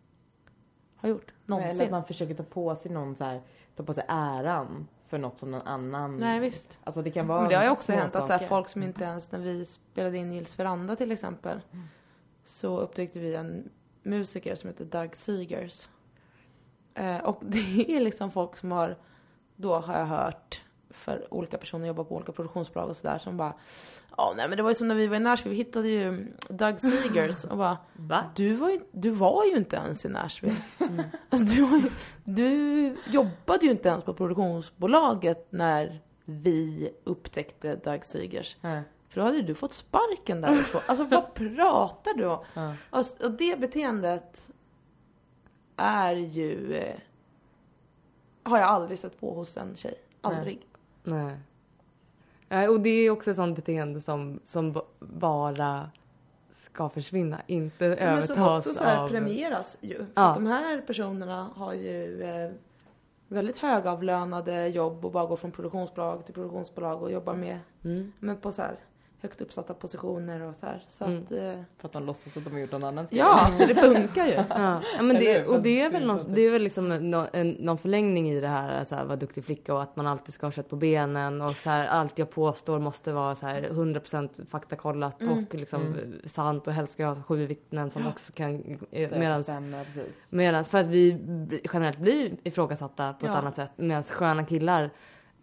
S3: har gjort.
S1: Eller att
S3: Någonsin.
S1: man försöker ta på sig någon så här, ta på sig äran för något som någon annan.
S3: Nej visst.
S1: Alltså det kan vara
S3: Men det har ju också hänt att så här,
S1: saker.
S3: folk som inte ens, när vi spelade in Nils Veranda till exempel, så upptäckte vi en musiker som heter Doug Seegers. Eh, och det är liksom folk som har, då har jag hört, för olika personer jobbar på olika produktionsbolag och sådär som bara Ja, nej men det var ju som när vi var i Nashville, vi hittade ju Doug Seegers och bara
S2: Va?
S3: du var, ju, du var ju inte ens i Nashville. Alltså, du, ju, du jobbade ju inte ens på produktionsbolaget när vi upptäckte Doug Seegers.
S1: Ja.
S3: För då hade du fått sparken därifrån. Alltså vad pratar du om? Och, s- och det beteendet är ju... Eh, har jag aldrig sett på hos en tjej. Aldrig.
S2: Nej. Nej, och det är också ett sånt beteende som, som bara ska försvinna, inte
S3: Men som
S2: övertas
S3: också så här
S2: av...
S3: premieras ju. För
S2: Ja.
S3: att de här personerna har ju eh, väldigt högavlönade jobb och bara går från produktionsbolag till produktionsbolag och jobbar med,
S2: Mm.
S3: med på så här högt uppsatta positioner och så här. Så
S2: Mm.
S3: att, eh,
S1: För att de låtsas att de har gjort någon annan serie.
S3: ja, så det funkar ju.
S2: Ja, ja men det, och det är väl, någon, det är väl liksom nå- en, någon förlängning i det här, så här vara duktig flicka och att man alltid ska ha kött på benen och så här, allt jag påstår måste vara så här 100% faktakollat
S3: Mm.
S2: och liksom sant och helst ska jag ha sju vittnen som också kan,
S1: Så
S2: medan,
S1: stämmer, precis.
S2: medan, för att vi generellt blir ifrågasatta på ett
S3: Ja.
S2: annat sätt medan sköna killar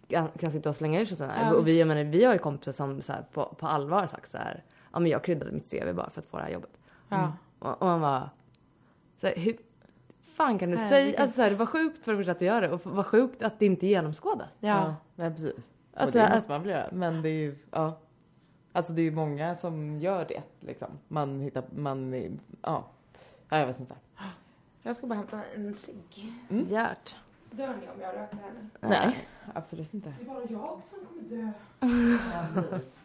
S2: kan, kan sitta och slänga ur sig sådana här.
S3: Ja,
S2: och vi, jag menar, vi har ju kompisar som så här, på, på allvar har sagt så här, ja men jag kryddade mitt CV bara för att få det här jobbet.
S3: Ja.
S2: Och, och man bara... Så här, hur fan kan du
S3: Nej,
S2: säga...
S3: vilken-
S2: Alltså, så här, det var sjukt för det första att du gör det och vad sjukt att det inte genomskådas.
S3: Ja.
S1: Nej, precis.
S2: Att
S1: och det måste man väl göra. Men det är ju, ja. Alltså det är ju många som gör det liksom. Man hittar, man, ja. Ja, jag vet inte.
S3: Jag ska bara hämta en cigg.
S1: Mm.
S2: Gert.
S3: Dör ni om jag röker här nu?
S1: Nej, absolut inte.
S3: Det är bara jag som kommer dö.
S1: Ja, precis.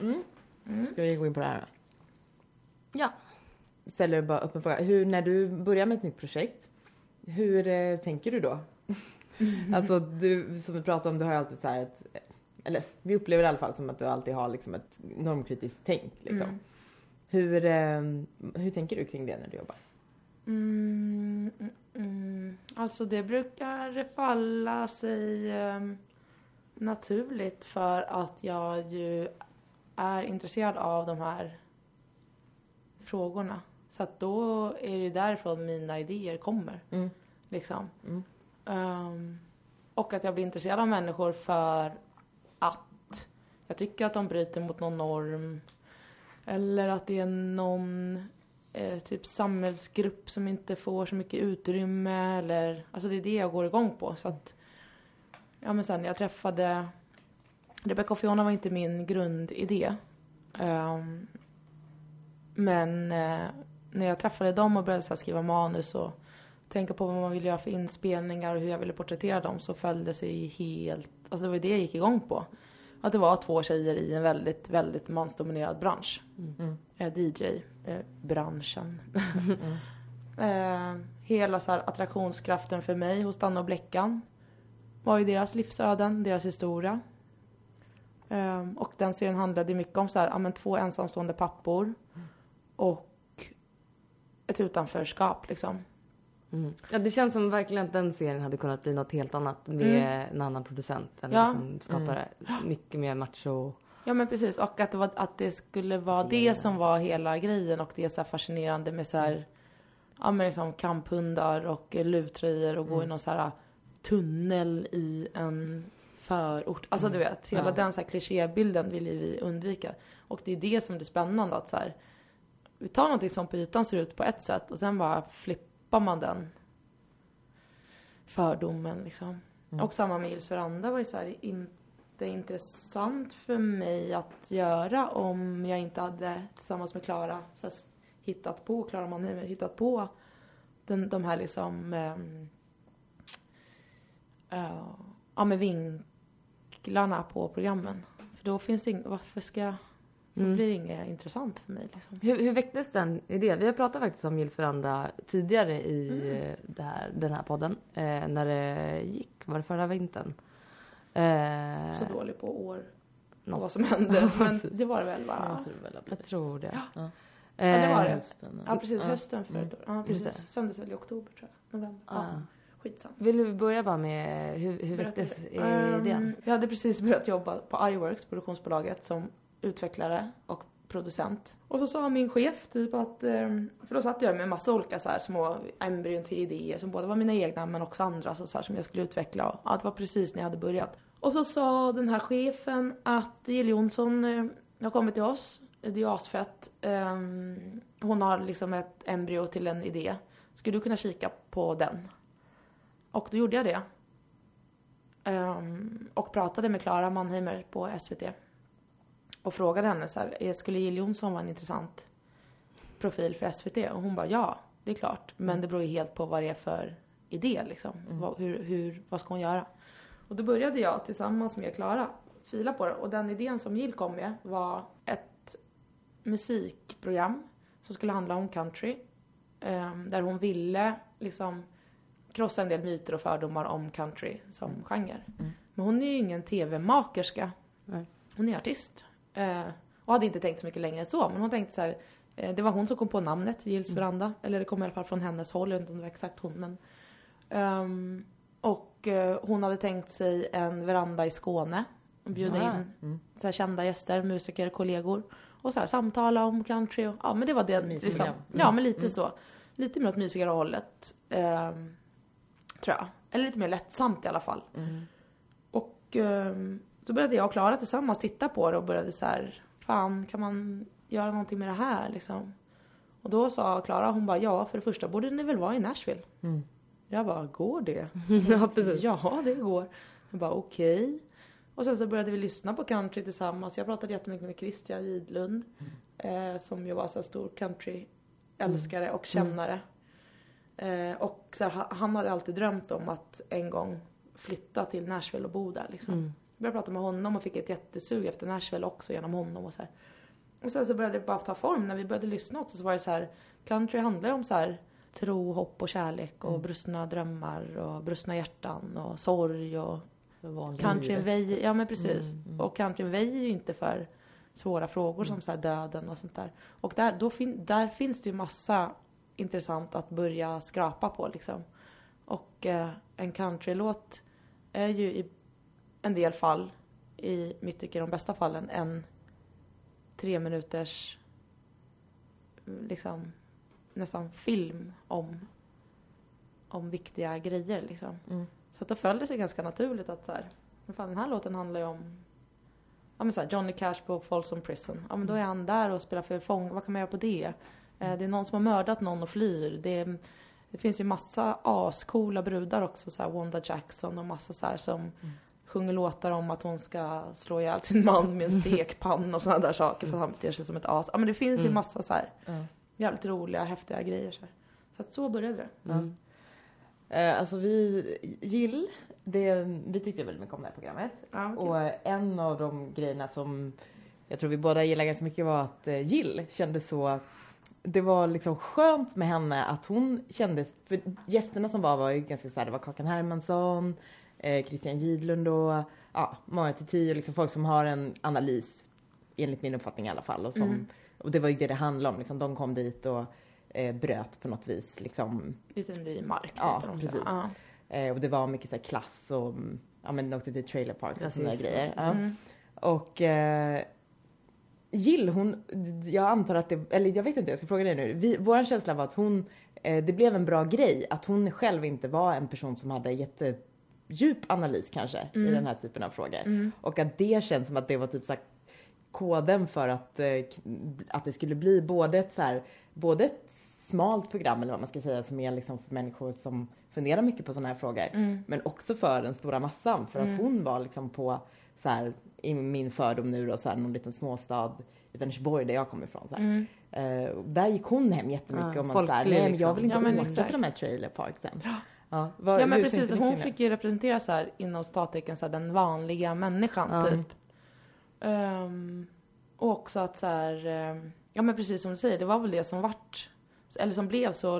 S1: Mm. Ska vi gå in på det här då?
S2: Ja.
S1: Ställer bara upp en fråga. Hur, när du börjar med ett nytt projekt, hur eh, tänker du då? alltså du, som vi pratade om, du har ju alltid så här ett, eller vi upplever det i alla fall som att du alltid har liksom ett normkritiskt tänk liksom.
S3: Mm.
S1: Hur, eh, hur tänker du kring det när du jobbar?
S3: Mm, mm. Alltså det brukar falla sig ehm, naturligt för att jag ju är intresserad av de här frågorna. Så att då är det därifrån mina idéer kommer.
S1: Mm.
S3: Liksom.
S1: Mm.
S3: Ehm, och att jag blir intresserad av människor för att jag tycker att de bryter mot någon norm. Eller att det är någon eh, typ samhällsgrupp som inte får så mycket utrymme. Eller, alltså det är det jag går igång på. Så att, ja men sen jag träffade Rebecca och Fiona var inte min grundidé. Um, men eh, när jag träffade dem och började så här skriva manus och tänka på vad man ville göra för inspelningar och hur jag ville porträttera dem så föll det sig helt, alltså det var ju det jag gick igång på. Att det var två tjejer i en väldigt, väldigt mansdominerad bransch.
S1: Mm.
S3: Eh, DJ-branschen. eh, hela så här attraktionskraften för mig hos Danne och Bleckan var ju deras livsöden, deras historia. Eh, och den serien handlade mycket om så här, ja, men två ensamstående pappor och ett utanförskap liksom.
S2: Mm. Ja, det känns som verkligen att den serien hade kunnat bli något helt annat med en annan producent. Eller
S3: Ja.
S2: som skapar mycket mer macho.
S3: Ja men precis och att det, var, att det skulle vara det som var hela grejen och det är så fascinerande med så här, ja men liksom kamphundar och luvtröjor och gå i någon så här tunnel i en förort. Alltså du vet, hela
S1: Ja.
S3: den så här klichébilden vill ju vi undvika. Och det är det som är spannande att så här, vi tar någonting som på ytan ser ut på ett sätt och sen bara flippar man den fördomen liksom. Och samma med Gills veranda var ju så här, inte intressant för mig att göra om jag inte hade tillsammans med Klara hittat på, Klara Mannheimer, hittat på den, de här liksom ehm, eh, ja men vinklarna på programmen. För då finns det inget, varför ska jag, då
S2: Mm.
S3: blir det inget intressant för mig liksom.
S2: Hur, hur väcktes den idén? Vi har pratat faktiskt om Gills veranda tidigare i eh, det här, den här podden. Eh, när det gick, var det förra vintern? Eh,
S3: Så dålig på år och
S2: något-
S3: vad som hände. Men det var det väl
S1: Ja,
S3: va?
S2: Jag tror det.
S1: Ja.
S3: Ja, det var det.
S1: Hösten,
S3: Ja precis,
S1: Ja.
S3: hösten förut. Ja
S2: Just
S3: precis.
S2: det.
S3: Sändes väl i oktober tror jag. November. Ja,
S2: ah.
S3: skitsamma.
S2: Vill du börja bara med hur, hur väcktes
S3: det.
S2: idén?
S3: Ehm, jag hade precis börjat jobba på iWorks, produktionsbolaget, som utvecklare och producent. Och så sa min chef typ att, ehm, för då satt jag med massa olika så här små embryon till idéer som både var mina egna men också andra så här, som jag skulle utveckla. Och, ja, det var precis när jag hade börjat. Och så sa den här chefen att Jill Johnson eh, har kommit till oss. Det är asfett. Ehm, hon har liksom ett embryo till en idé. Skulle du kunna kika på den? Och då gjorde jag det. Ehm, och pratade med Klara Mannheimer på SVT. Och frågade henne så här, "Eh, skulle Jill Johnson vara en intressant profil för SVT? Och hon bara, ja, det är klart. Men det beror ju helt på vad det är för idé liksom. Vad, hur, hur, vad ska hon göra? Och då började jag tillsammans med Klara fila på det. Och den idén som Jill kom med var ett musikprogram som skulle handla om country. ehm, där hon ville liksom krossa en del myter och fördomar om country som genre. Men hon är ju ingen tv-makerska. Hon är artist. Eh, och hade inte tänkt så mycket längre än så. Men hon tänkte så här. Eh, det var hon som kom på namnet Gills veranda. Eller det kom i alla fall från hennes håll. Jag vet inte om det var exakt hon. Men, Ehm, och eh, hon hade tänkt sig en veranda i Skåne. Och bjuda
S2: Ah.
S3: in så här, kända gäster, musiker, kollegor. Och så här, samtala om country. Och, ja men det var det. Liksom,
S1: program.
S3: Ja men lite så. Lite mer åt mysigare hållet. ehm, tror jag. Eller lite mer lättsamt i alla fall. Och ehm, så började jag och Klara tillsammans titta på det och började så här, fan kan man göra någonting med det här liksom? Och då sa Klara, hon bara, ja för det första borde ni väl vara i Nashville?
S1: Mm.
S3: Jag bara, går det?
S2: ja, precis.
S3: Ja, det går. Jag bara, okej. Och sen så började vi lyssna på country tillsammans. Jag pratade jättemycket med Christian Gidlund. Eh, som ju var så stor country-älskare och kännare. Eh, och så här, ha- han hade alltid drömt om att en gång flytta till Nashville och bo där liksom.
S2: Mm.
S3: Började prata med honom och fick ett jättesug efter Nashville också genom honom och så här. Och sen så började det bara ta form. När vi började lyssna också så var det så här, country handlar ju om så här tro, hopp och kärlek och brustna drömmar och brustna hjärtan och sorg och Countryn väjer, ja men precis.
S1: Mm, mm.
S3: Och countryn väjer ju inte för svåra frågor som så här döden och sånt där. Och där, då fin, där finns det ju massa intressant att börja skrapa på liksom. Och eh, en countrylåt är ju i en del fall, i mitt tycke de bästa fallen, en tre minuters mm, liksom nästan film om, om viktiga grejer liksom.
S1: Mm.
S3: Så att då föll det sig ganska naturligt att så här, men fan den här låten handlar ju om Ja men så här, Johnny Cash på Folsom Prison. Ja men då är han där och spelar för fång. Vad kan man göra på det? Eh, det är någon som har mördat någon och flyr. Det, är, det finns ju massa ascoola brudar också. Så här, Wanda Jackson och massa så här som sjunger låtar om att hon ska slå ihjäl sin man med en stekpanna och sådana där saker för att han beter sig som ett as. Ja men det finns ju
S1: Mm.
S3: massa så här
S1: Ja.
S3: jävligt roliga, häftiga grejer. Så, här. så att så började det.
S2: Mm.
S1: Eh, alltså vi, Jill, det, vi tyckte väldigt mycket om det här programmet.
S3: Ja,
S1: Och eh, en av de grejerna som jag tror vi båda gillar ganska mycket var att eh, Jill kände så det var liksom skönt med henne att hon kände, för gästerna som var var ju ganska såhär, det var Kakan Hermansson, eh, Christian Gidlund och ja, många till tio, liksom folk som har en analys, enligt min uppfattning i alla fall. Och, som,
S3: Mm.
S1: och det var ju det det handlade om, liksom, de kom dit och eh, bröt på något vis liksom.
S3: Lite ny mark typ,
S1: Ja,
S3: säger.
S1: precis.
S3: Ja.
S1: Eh, och det var mycket så här klass och ja men åkte till trailer parks och sådana grejer. Ja.
S3: Mm.
S1: Och eh, Jill, hon, jag antar att det, eller jag vet inte, jag ska fråga dig nu. Vi, vår känsla var att hon, eh, det blev en bra grej att hon själv inte var en person som hade jättedjup analys kanske i den här typen av frågor. Och att det känns som att det var typ så koden för att, eh, att det skulle bli både ett så här, både ett smalt program eller vad man ska säga som är liksom för människor som funderar mycket på sådana här frågor. Men också för den stora massan för att hon var liksom på så här, i min fördom nu då så här, någon liten småstad i Vänersborg där jag kommer ifrån. Så här. Och där gick hon hem jättemycket
S2: Ja,
S1: och man så här,
S2: folklig
S1: nej men jag vill inte
S3: liksom. Ja,
S1: åka till de här trailerparksen. Ja, vad,
S3: Ja men precis, hon fick ju representera så här inom stattecken så här, den vanliga människan
S2: Ja.
S3: typ. Ehm, och också att så här, ehm, ja men precis som du säger, det var väl det som vart, eller som blev så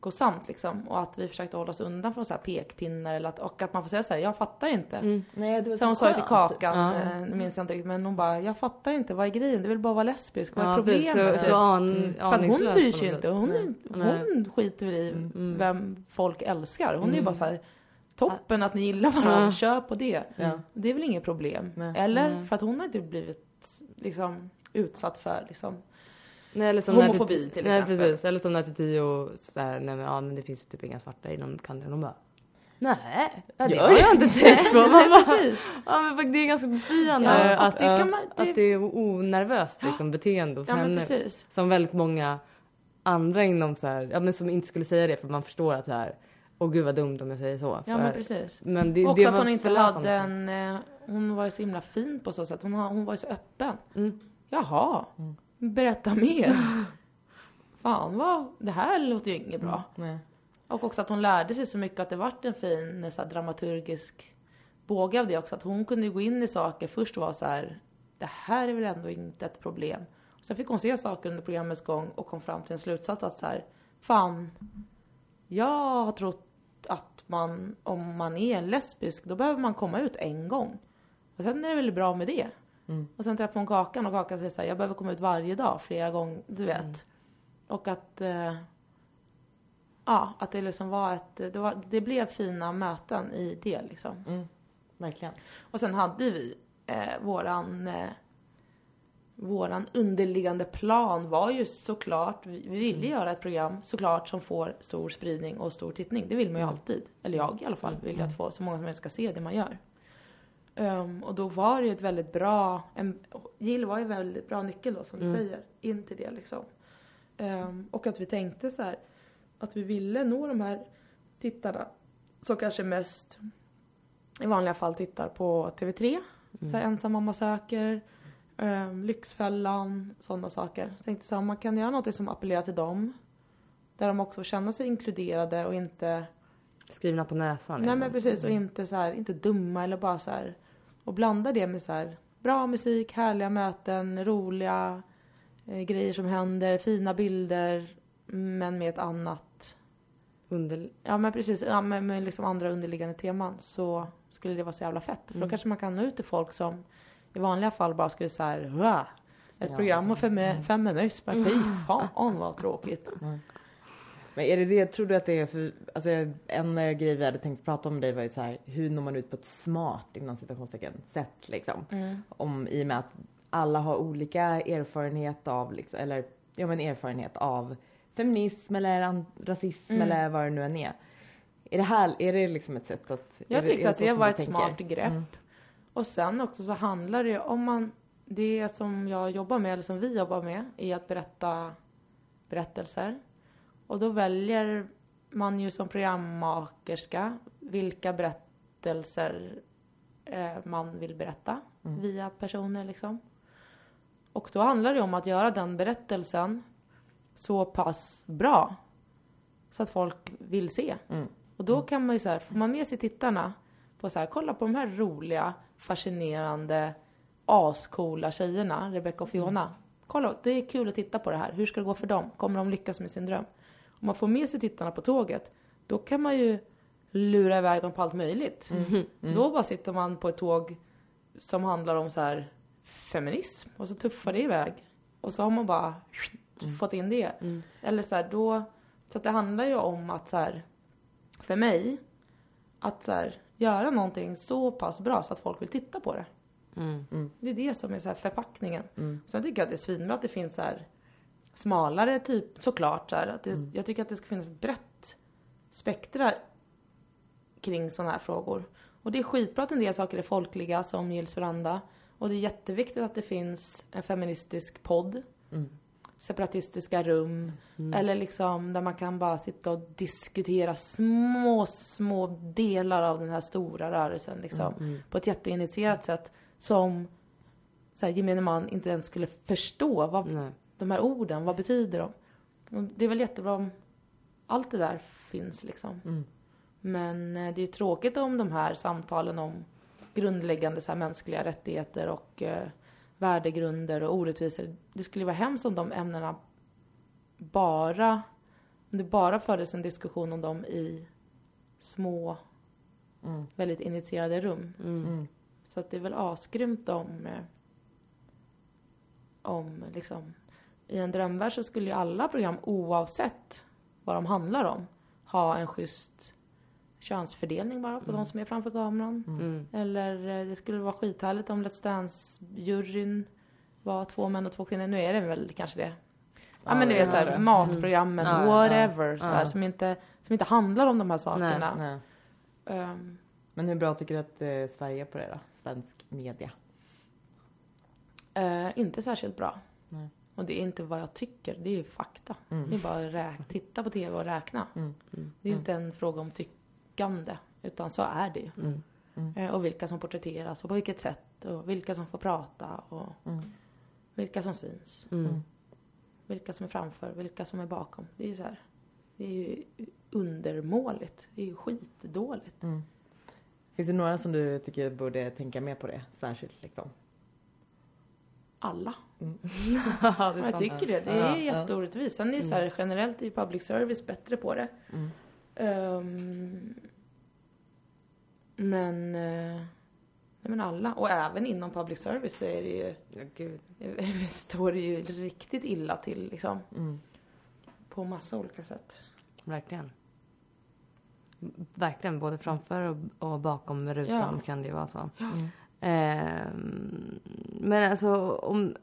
S3: lyckosamt liksom. Och att vi försökte hålla oss undan från så här pekpinnar eller att, och att man får säga så här, jag fattar inte.
S2: Mm.
S1: Nej, det var
S3: Så hon sa ju till. Kakan,
S2: Ja.
S3: eh, minns jag inte riktigt, men hon bara, jag fattar inte, vad är grejen? Du vill bara vara lesbisk, vad är
S2: Ja,
S3: problemet?
S2: Så, så an,
S1: Mm.
S3: För att hon bryr sig inte. Hon,
S2: Nej.
S3: är, hon skiter väl i
S2: Mm.
S3: vem folk älskar. Hon är ju
S1: Mm.
S3: bara så här, toppen att ni gillar varandra,
S2: Ja.
S3: kör på det.
S1: Ja.
S3: Det är väl inget problem.
S1: Nej.
S3: Eller? För att hon har inte blivit liksom utsatt för liksom.
S2: Nej, eller som
S3: Homofobi,
S2: när
S3: till
S2: nej,
S3: exempel.
S2: precis. Eller som när Tio såhär, nej men, ja men det finns ju typ inga svarta inom country. Hon bara, nej, ja, det
S1: Gör
S2: har jag inte tänkt på. Man bara, ja men det är ganska befriande
S3: Ja,
S2: att,
S3: det kan man, det,
S2: att det är onervöst liksom, beteende hos
S3: ja men
S2: henne.
S3: precis.
S2: Som väldigt många andra inom så här, ja men som inte skulle säga det för man förstår att så här, åh gud vad dumt om jag säger så.
S3: Ja
S2: För-
S3: men precis.
S2: men det,
S3: Också
S2: det
S3: att hon inte hade en, eh, hon var ju så himla fin på så sätt. Hon, hon var ju så öppen.
S2: Mm.
S3: Jaha, berätta mer. Fan vad, det här låter ju inget bra.
S1: Nej.
S3: Och också att hon lärde sig så mycket att det vart en fin så här, dramaturgisk båge av det också. Att hon kunde gå in i saker först och vara så här, det här är väl ändå inte ett problem. Och sen fick hon se saker under programmets gång och kom fram till en slutsats att så här, fan, jag har trott att man, om man är lesbisk, då behöver man komma ut en gång. Och sen är det väl bra med det.
S1: Mm.
S3: Och sen träffade hon Kakan och Kakan säger så här, jag behöver komma ut varje dag, flera gånger, du vet. Och att, eh, ja, att det liksom var ett, det, var, det blev fina möten i det liksom.
S1: Mm. Verkligen.
S3: Och sen hade vi eh, våran, eh, våran underliggande plan var ju såklart, vi, vi ville göra ett program såklart som får stor spridning och stor tittning. Det vill man ju alltid. Eller jag i alla fall vill ju att få, så många som möjligt ska se det man gör. Ehm, och då var det ju ett väldigt bra, en, Jill var ju en väldigt bra nyckel då som du
S2: Mm.
S3: säger, in till det liksom. Ehm, och att vi tänkte så här, att vi ville nå de här tittarna som kanske mest i vanliga fall tittar på TV3. Så här, ensam mamma söker, um, Lyxfällan, sådana saker. Så tänkte så här, om man kan göra något som appellerar till dem. Där de också känna sig inkluderade och inte,
S2: Skrivna på näsan.
S3: nej men precis, och inte så här, inte dumma eller bara så här. Och blanda det med så här, bra musik, härliga möten, roliga eh, grejer som händer, fina bilder. Men med ett annat
S2: Under,
S3: Ja men precis, ja, med, med liksom andra underliggande teman så skulle det vara så jävla fett. För då
S2: Mm.
S3: kanske man kan nå ut till folk som i vanliga fall bara skulle säga Wah! Ett program om femi-
S1: Mm.
S3: feminism, men fy fan vad tråkigt.
S1: Men är det det, tror du att det är för, alltså en eh, grej vi hade tänkt prata om dig var ju så här, hur når man ut på ett smart, inom citationstecken, sätt liksom?
S3: Mm.
S1: Om, i och med att alla har olika erfarenhet av, liksom, eller ja men erfarenhet av feminism eller rasism
S3: Mm.
S1: eller vad det nu än är. Är det här, är det liksom ett sätt att...
S3: Jag
S1: det-
S3: tyckte
S1: är
S3: att det var ett
S1: tänker?
S3: smart grepp.
S1: Mm.
S3: Och sen också så handlar det ju om man, det som jag jobbar med, eller som vi jobbar med, är att berätta berättelser. Och då väljer man ju som programmakerska vilka berättelser eh, man vill berätta
S1: Mm.
S3: via personer liksom. Och då handlar det om att göra den berättelsen så pass bra så att folk vill se.
S1: Mm.
S3: Och då kan man ju så här, får man med sig tittarna på så här, kolla på de här roliga, fascinerande, ascoola tjejerna, Rebecca och Fiona. Kolla, det är kul att titta på det här. Hur ska det gå för dem? Kommer de lyckas med sin dröm? Om man får med sig tittarna på tåget, då kan man ju lura iväg dem på allt möjligt. Då bara sitter man på ett tåg som handlar om så här feminism och så tuffar det iväg. Och så har man bara fått in det.
S2: Mm.
S3: Eller så här, då, så att det handlar ju om att så här, för mig, att så här, göra någonting så pass bra så att folk vill titta på det.
S2: Mm.
S3: Det är det som är så här förpackningen.
S1: Mm.
S3: Sen tycker jag att det är svinbra att det finns så här smalare typ, såklart så här, att det,
S1: Mm.
S3: Jag tycker att det ska finnas ett brett spektra kring sådana här frågor. Och det är skitbra att en del saker är folkliga som Gills veranda. Och det är jätteviktigt att det finns en feministisk podd.
S1: Mm.
S3: Separatistiska rum. Eller liksom där man kan bara sitta och diskutera små, små delar av den här stora rörelsen liksom.
S2: Mm.
S3: På ett jätteinitierat sätt. Som så här, gemene man inte ens skulle förstå. Vad,
S2: Nej.
S3: De här orden, vad betyder de? Och det är väl jättebra om allt det där finns liksom.
S1: Mm.
S3: Men eh, det är ju tråkigt om de här samtalen om grundläggande så här, mänskliga rättigheter och eh, värdegrunder och orättvisor. Det skulle ju vara hemskt om de ämnena bara, om det bara fördes en diskussion om dem i små,
S1: Mm.
S3: väldigt initierade rum.
S2: Mm.
S1: Mm.
S3: Så att det är väl asgrymt om, eh, om liksom, i en drömvärld så skulle ju alla program oavsett vad de handlar om ha en schysst könsfördelning bara på de som är framför kameran.
S2: Mm.
S3: Eller eh, det skulle vara skithärligt om Let's Dance-juryn var två män och två kvinnor. Nu är det väl kanske det. Ja,
S1: Ja,
S3: men du
S1: det
S3: vet såhär matprogrammen,
S2: Mm.
S3: Whatever.
S2: ja. Ja.
S3: som, inte, som inte handlar om de här sakerna.
S1: Nej.
S3: Ehm,
S1: Men hur bra tycker du att eh, Sverige är på det då? Svensk media?
S3: Eh, inte särskilt bra.
S1: Nej.
S3: Och det är inte vad jag tycker, det är ju fakta.
S1: Mm.
S3: Det är bara att titta på TV och räkna.
S1: Mm.
S3: Det är inte en fråga om tyckande, utan så är det ju.
S2: Mm.
S3: Eh, och vilka som porträtteras och på vilket sätt och vilka som får prata och
S1: Mm.
S3: vilka som syns.
S2: Mm.
S3: Vilka som är framför, vilka som är bakom. Det är ju så här. Det är ju undermåligt. Det är ju skitdåligt.
S1: Mm. Finns det några som du tycker borde tänka mer på det särskilt liksom?
S3: Alla.
S2: Ja,
S3: Men
S2: är
S3: jag tycker det. Det
S1: Ja,
S3: är
S1: ja.
S3: jätteorättvist. Sen är det så här, generellt i public service bättre på det.
S1: Mm.
S3: Ehm, men, eh, nej men alla. Och även inom public service så är det ju,
S2: Ja, gud.
S3: står det ju riktigt illa till liksom.
S1: Mm.
S3: På massa olika sätt.
S2: Verkligen. Verkligen, både framför och, och bakom rutan
S3: Ja.
S2: kan det ju vara så.
S1: Mm.
S2: Ehm, men alltså om,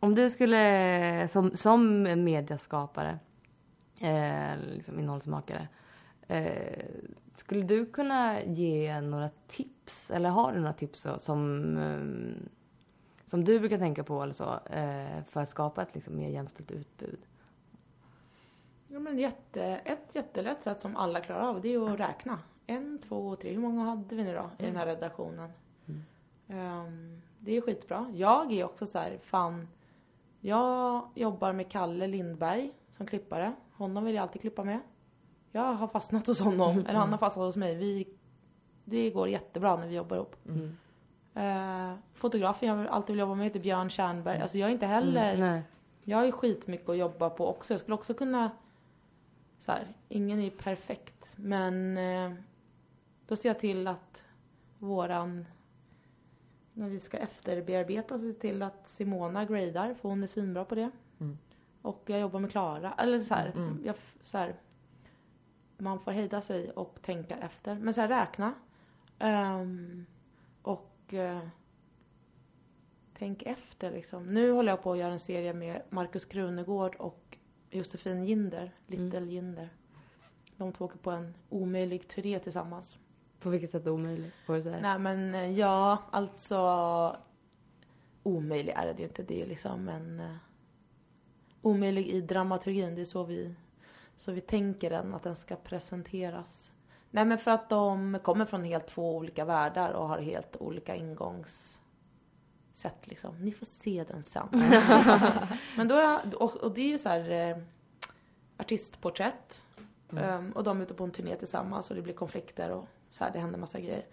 S2: om du skulle som, som mediaskapare, eh, liksom innehållsmakare, eh, skulle du kunna ge några tips? Eller har du några tips som, eh, som du brukar tänka på eller så, eh, för att skapa ett liksom, mer jämställt utbud?
S3: Ja, men jätte, ett jättelätt sätt som alla klarar av det är att räkna. En, två, tre. Hur många hade vi nu då i den här redaktionen? Ehm, det är skitbra. Jag är också så här, fan. Jag jobbar med Kalle Lindberg som klippare. Honom vill jag alltid klippa med. Jag har fastnat hos honom, eller han har fastnat hos mig. Vi, det går jättebra när vi jobbar ihop.
S2: Mm.
S3: Uh, fotografen jag alltid vill jobba med heter Björn Tjärnberg. Alltså jag är inte heller...
S2: Nej.
S3: Jag har ju skitmycket att jobba på också. Jag skulle också kunna... Så här, ingen är ju perfekt. Men eh, då ser jag till att våran... När vi ska efterbearbeta ser jag till att Simona gradar, för hon är svinbra på det.
S1: Mm.
S3: Och jag jobbar med Klara. Eller så här,
S1: Mm.
S3: jag, så här, man får hejda sig och tänka efter. Men så här, räkna. Ehm, och eh, tänk efter liksom. Nu håller jag på att göra en serie med Markus Krunegård och Josefin Ginder, Little Ginder. De två åker på en omöjlig turné tillsammans.
S2: På vilket sätt omöjligt? Får du säga?
S3: Nej men eh, ja, alltså omöjlig är det ju inte. Det är ju liksom en eh, omöjlig i dramaturgin. Det är så vi, så vi tänker den, att den ska presenteras. Nej men för att de kommer från helt två olika världar och har helt olika ingångssätt liksom. Ni får se den sen. men då är, och, och det är ju så här eh, artistporträtt. Um, och de är ute på en turné tillsammans och det blir konflikter och så här, det händer massa grejer.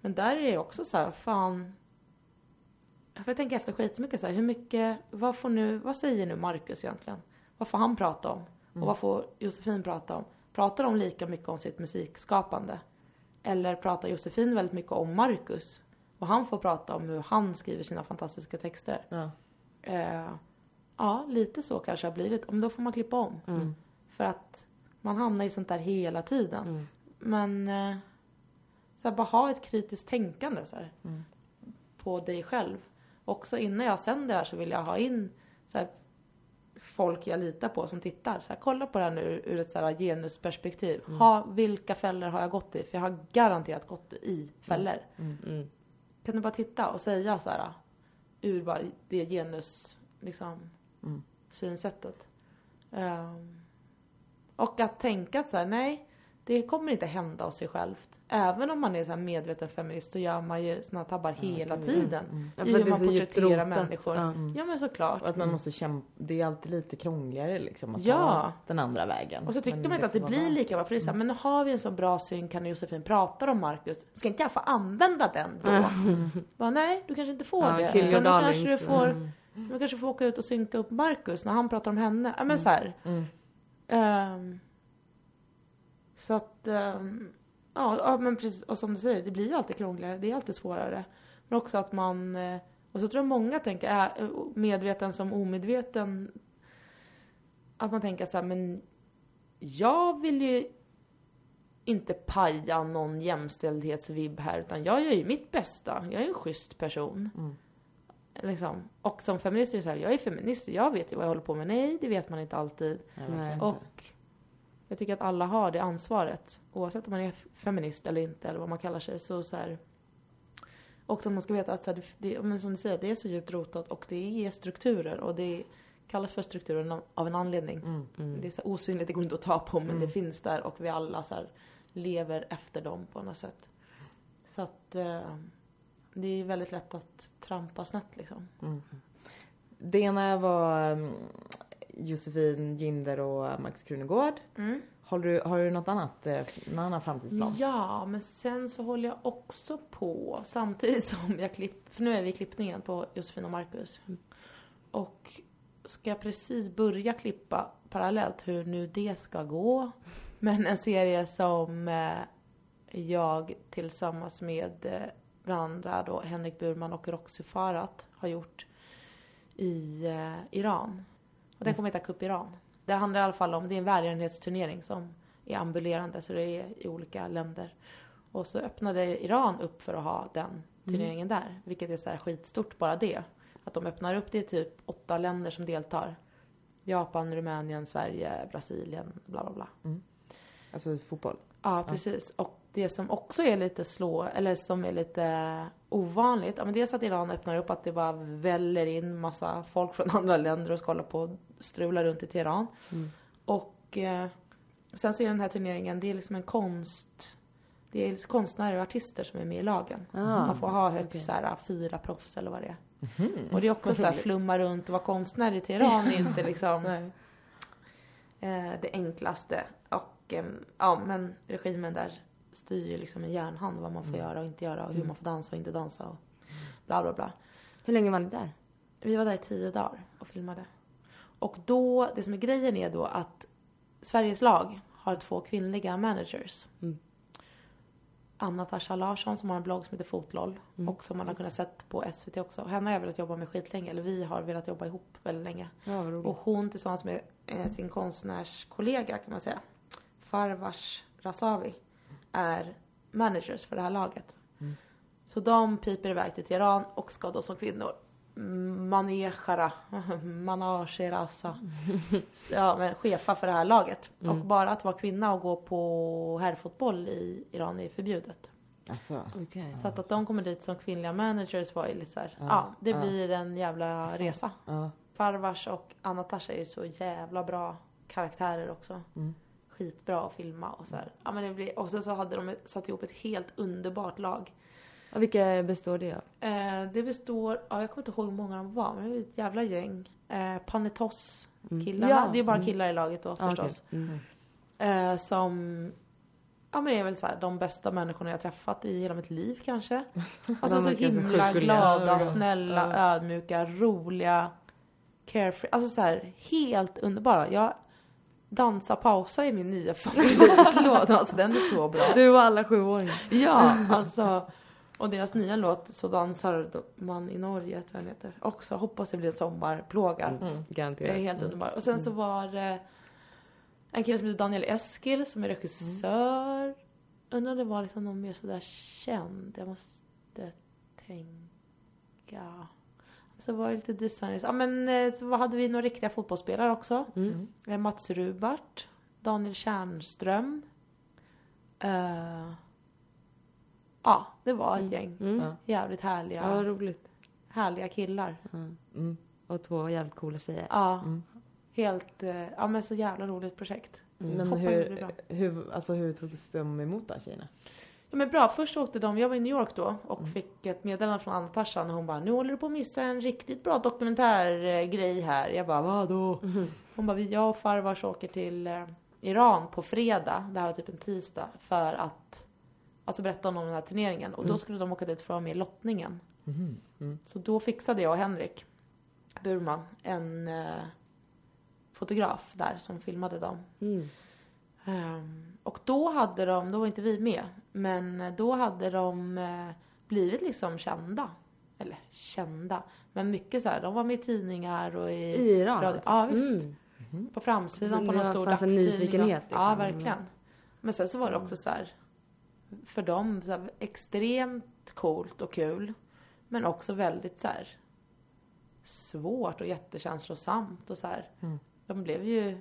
S3: Men där är det också så här, fan. Jag får tänka efter skitmycket så här, hur mycket, vad får nu, vad säger nu Marcus egentligen? Vad får han prata om? Och vad får Josefin prata om? Pratar de lika mycket om sitt musikskapande? Eller pratar Josefin väldigt mycket om Marcus? Och han får prata om hur han skriver sina fantastiska texter.
S1: Ja.
S3: Eh, ja, lite så kanske det har blivit. Men då får man klippa om.
S2: Mm.
S3: För att man hamnar i sånt där hela tiden.
S2: Mm.
S3: Men eh, så här, bara ha ett kritiskt tänkande så här,
S1: Mm.
S3: på dig själv. Också innan jag sänder det här så vill jag ha in så här, folk jag litar på som tittar. Så här, kolla på det här nu ur ett så här, genusperspektiv. Ha, vilka fällor har jag gått i? För jag har garanterat gått i fällor.
S2: Mm.
S3: Kan du bara titta och säga så här ur bara det genus liksom
S1: Mm.
S3: synsättet. Ehm, och att tänka så här, nej, det kommer inte hända av sig självt. Även om man är så här medveten feminist så gör man ju såna tabbar hela tiden.
S1: Mm.
S2: Ja,
S3: I hur man porträtterar människor.
S2: Ja.
S3: Ja men såklart.
S1: Och att man måste kämpa, det är alltid lite krångligare liksom att
S3: Ja.
S1: ta den andra vägen.
S3: Och så tyckte
S1: Men
S3: man inte att det blir
S1: vara-
S3: lika bra. För det är så här, men nu har vi en så bra syn, kan Josefin pratar om Marcus. Ska inte jag få använda den då? Bara, nej, du kanske inte får
S2: Ja,
S3: det.
S2: kill your
S3: då kanske du
S2: darlings.
S3: får,
S2: Mm.
S3: du kanske får åka ut och synka upp Marcus när han pratar om henne. Ja men så här.
S1: Mm.
S3: Ehm, så att, ehm, ja, ja men precis, och som du säger, det blir ju alltid krångligare, det är alltid svårare. Men också att man, eh, och så tror jag många tänker, är medveten som omedveten, att man tänker så här, men jag vill ju inte paja någon jämställdhetsvibb här, utan jag gör ju mitt bästa. Jag är en schysst person.
S1: Mm.
S3: Liksom. Och som feminist är det så här, jag är feminist, jag vet ju vad jag håller på med. Nej, det vet man inte alltid.
S2: Nej.
S1: inte.
S3: Jag tycker att alla har det ansvaret. Oavsett om man är feminist eller inte eller vad man kallar sig. Så, så här, och att man ska veta att så här, det, det, men som du säger, det är så djupt rotat och det är strukturer och det kallas för strukturer av en anledning.
S1: Mm.
S2: Mm.
S3: Det är så här osynligt, det går inte att ta på men
S1: Mm.
S3: det finns där och vi alla så här, lever efter dem på något sätt. Så att eh, det är väldigt lätt att trampa snett liksom.
S1: Mm. Det ena var mm, Josefin Ginder och Max Krunegård. Har du, har du något annat, eh, någon annan framtidsplan?
S3: Ja, men sen så håller jag också på samtidigt som jag klipper, för nu är vi i klippningen på Josefin och Marcus. Och ska jag precis börja klippa parallellt hur nu det ska gå. Men en serie som eh, jag tillsammans med eh, bland andra då Henrik Burman och Roxy Farat har gjort i Iran. Och den kommer heta Cup Iran. Det handlar i alla fall om, det är en välgörenhetsturnering som är ambulerande så det är i olika länder. Och så öppnade Iran upp för att ha den turneringen där. Vilket är så här skitstort bara det. Att de öppnar upp det är typ åtta länder som deltar. Japan, Rumänien, Sverige, Brasilien, bla bla bla.
S1: Alltså fotboll?
S3: Ja, precis. Och det som också är lite slå, eller som är lite ovanligt, ja men dels att Iran öppnar upp att det bara väller in massa folk från andra länder och ska hålla på och strula runt i Teheran.
S2: Mm.
S3: Och eh, sen så är den här turneringen, det är liksom en konst, det är konstnärer och artister som är med i lagen.
S2: Ah,
S3: Man får ha högst
S2: okej.
S3: så här, fyra proffs eller vad det är.
S1: Mhm.
S3: Och det är också så här flumma runt och vara konstnär i Teheran är inte liksom eh, det enklaste. Och eh, ja, men regimen där styr ju liksom en järnhand vad man får göra och inte göra och hur man får dansa och inte dansa och bla bla bla.
S2: Hur länge var ni där?
S3: Vi var där i tio dagar och filmade. Och då, det som är grejen är då att Sveriges lag har två kvinnliga managers.
S2: Mm.
S3: Anna Tasha Larsson som har en blogg som heter Fotloll
S2: Mm.
S3: och som man har kunnat sett på SVT också. Henne har jag velat jobba med skitlänge, eller vi har velat jobba ihop väldigt länge.
S2: Ja.
S3: Och hon tillsammans med eh, sin konstnärskollega kan man säga, Farvars Rasavi, är managers för det här laget.
S1: Mm.
S3: Så de piper iväg till Teheran och ska då som kvinnor manegera, managerasa, ja, men chefa för det här laget. Och
S2: Mm.
S3: bara att vara kvinna och gå på herrfotboll i Iran är förbjudet.
S1: Alltså.
S2: Okej.
S3: Så att, att de kommer dit som kvinnliga managers var ju lite så här, ja,
S1: Ja,
S3: det
S1: ja.
S3: blir en jävla resa.
S1: Ja.
S3: Farvars och Anna Tasha är ju så jävla bra karaktärer också.
S1: Mm.
S3: Skitbra att filma och så här. Ja, men det blir, och sen så hade de satt ihop ett helt underbart lag.
S2: Och vilka består det av?
S3: Eh, det består, ja, jag kommer inte ihåg hur många de var, men det var ett jävla gäng. Eh, Panetos killarna,
S2: Ja.
S3: det är bara
S2: Mm.
S3: killar i laget då
S2: Ah,
S3: förstås.
S2: okej. Mm.
S3: Eh, som, ja men det är väl så här, de bästa människorna jag träffat i hela mitt liv kanske. Alltså så himla glada, snälla, ödmjuka, roliga, carefree. Alltså så här, helt underbara. Jag dansar pausa i min nya favoritlåt. Alltså den är så bra.
S2: Du och alla sjuåringar.
S3: Ja, alltså. Och deras nya låt Så dansar man i Norge, tror jag den heter. Också hoppas det blir en sommarplåga.
S1: Mm.
S3: Det är
S2: Garanterat.
S3: helt underbar. Och sen så var det en kille som heter Daniel Eskil som är regissör. Undrar om det var liksom någon mer sådär känd. Jag måste tänka. Så var det lite designers. Ja men eh, så hade vi några riktiga fotbollsspelare också.
S2: Mm.
S3: Eh, Mats Rubart. Daniel Tjärnström. Eh, ja, det var ett gäng
S2: Mm.
S1: Ja.
S3: jävligt
S2: Ja,
S3: härliga,
S2: roligt.
S3: härliga killar.
S2: Mm.
S1: Mm.
S2: Och två jävligt coola tjejer.
S3: Ja,
S1: Mm.
S3: helt, ja men så jävla roligt projekt.
S1: Men hur, hur, alltså hur togs de emot då tjejerna?
S3: Ja men bra, först åkte de, jag var i New York då och fick ett meddelande från Anna Tarzan och hon bara Nu håller du på att missa en riktigt bra dokumentärgrej här. Jag bara vadå? Hon bara, "Vi- jag och Farvars åker till eh, Iran på fredag, det här var typ en tisdag, för att Alltså berätta om den här turneringen och då skulle de åka dit för att vara med i lottningen.
S1: Mhm. Mm.
S3: Så då fixade jag och Henrik Burman en eh, fotograf där som filmade dem.
S2: Mm.
S3: Ehm, och då hade de, då var inte vi med, men då hade de eh, blivit liksom kända. Eller kända, men mycket så här, de var med i tidningar och i...
S2: I Iran?
S3: radio. Ja, visst.
S2: Mm.
S3: På framsidan
S2: Så
S3: på
S2: det
S3: någon stor
S2: fanns en
S3: dagstidning.
S2: nyfikenhet,
S3: Ja,
S2: liksom.
S3: verkligen. Men sen så var det också så här, för dem, så här, extremt coolt och kul. Men också väldigt så här svårt och jättekänslosamt och så här.
S1: Mm.
S3: De blev ju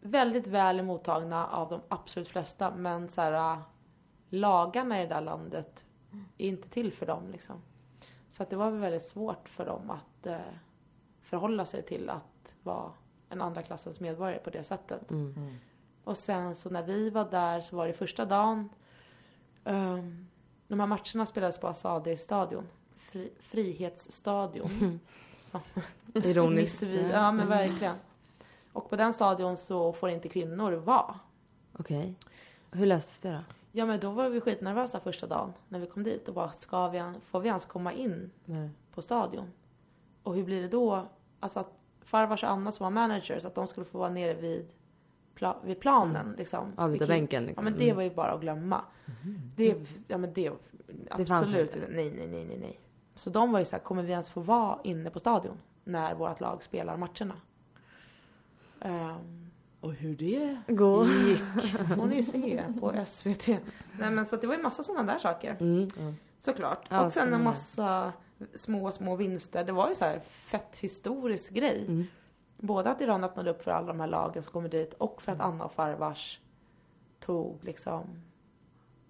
S3: väldigt väl emottagna av de absolut flesta men så här, äh, lagarna i det där landet är inte till för dem liksom. Så att det var väl väldigt svårt för dem att eh, förhålla sig till att vara en andra klassens medborgare på det sättet.
S2: Mm.
S1: Mm.
S3: Och sen så när vi var där så var det första dagen. Um, de här matcherna spelades på Azadi-stadion. Fri, Frihetsstadion. Som
S2: Ironiskt.
S3: ja men verkligen. Och på den stadion så får inte kvinnor vara.
S2: Okej. Hur löstes det då?
S3: Ja men då var vi skitnervösa första dagen när vi kom dit och bara ska vi, får vi ens komma in
S1: Nej.
S3: på stadion? Och hur blir det då? Alltså att Farvars och Anna som var managers, att de skulle få vara nere vid, pla- vid planen liksom.
S2: Avbytarbänken
S3: Ja
S2: liksom.
S3: men det
S2: Mm.
S3: var ju bara att glömma. Det, ja men det, absolut
S2: inte.
S3: nej, nej, nej, nej, nej. Så de var ju så här, kommer vi ens få vara inne på stadion när vårt lag spelar matcherna? Ehm, och hur det
S2: Gå.
S3: gick får ni se på SVT. Nej men så det var ju massa sådana där saker.
S2: Mm.
S3: Såklart.
S2: Ja,
S3: och sen en massa små, små vinster. Det var ju så här fett historisk grej.
S2: Mm.
S3: Både att Iran öppnade upp för alla de här lagen som kommer dit och för att Anna och Farvars tog liksom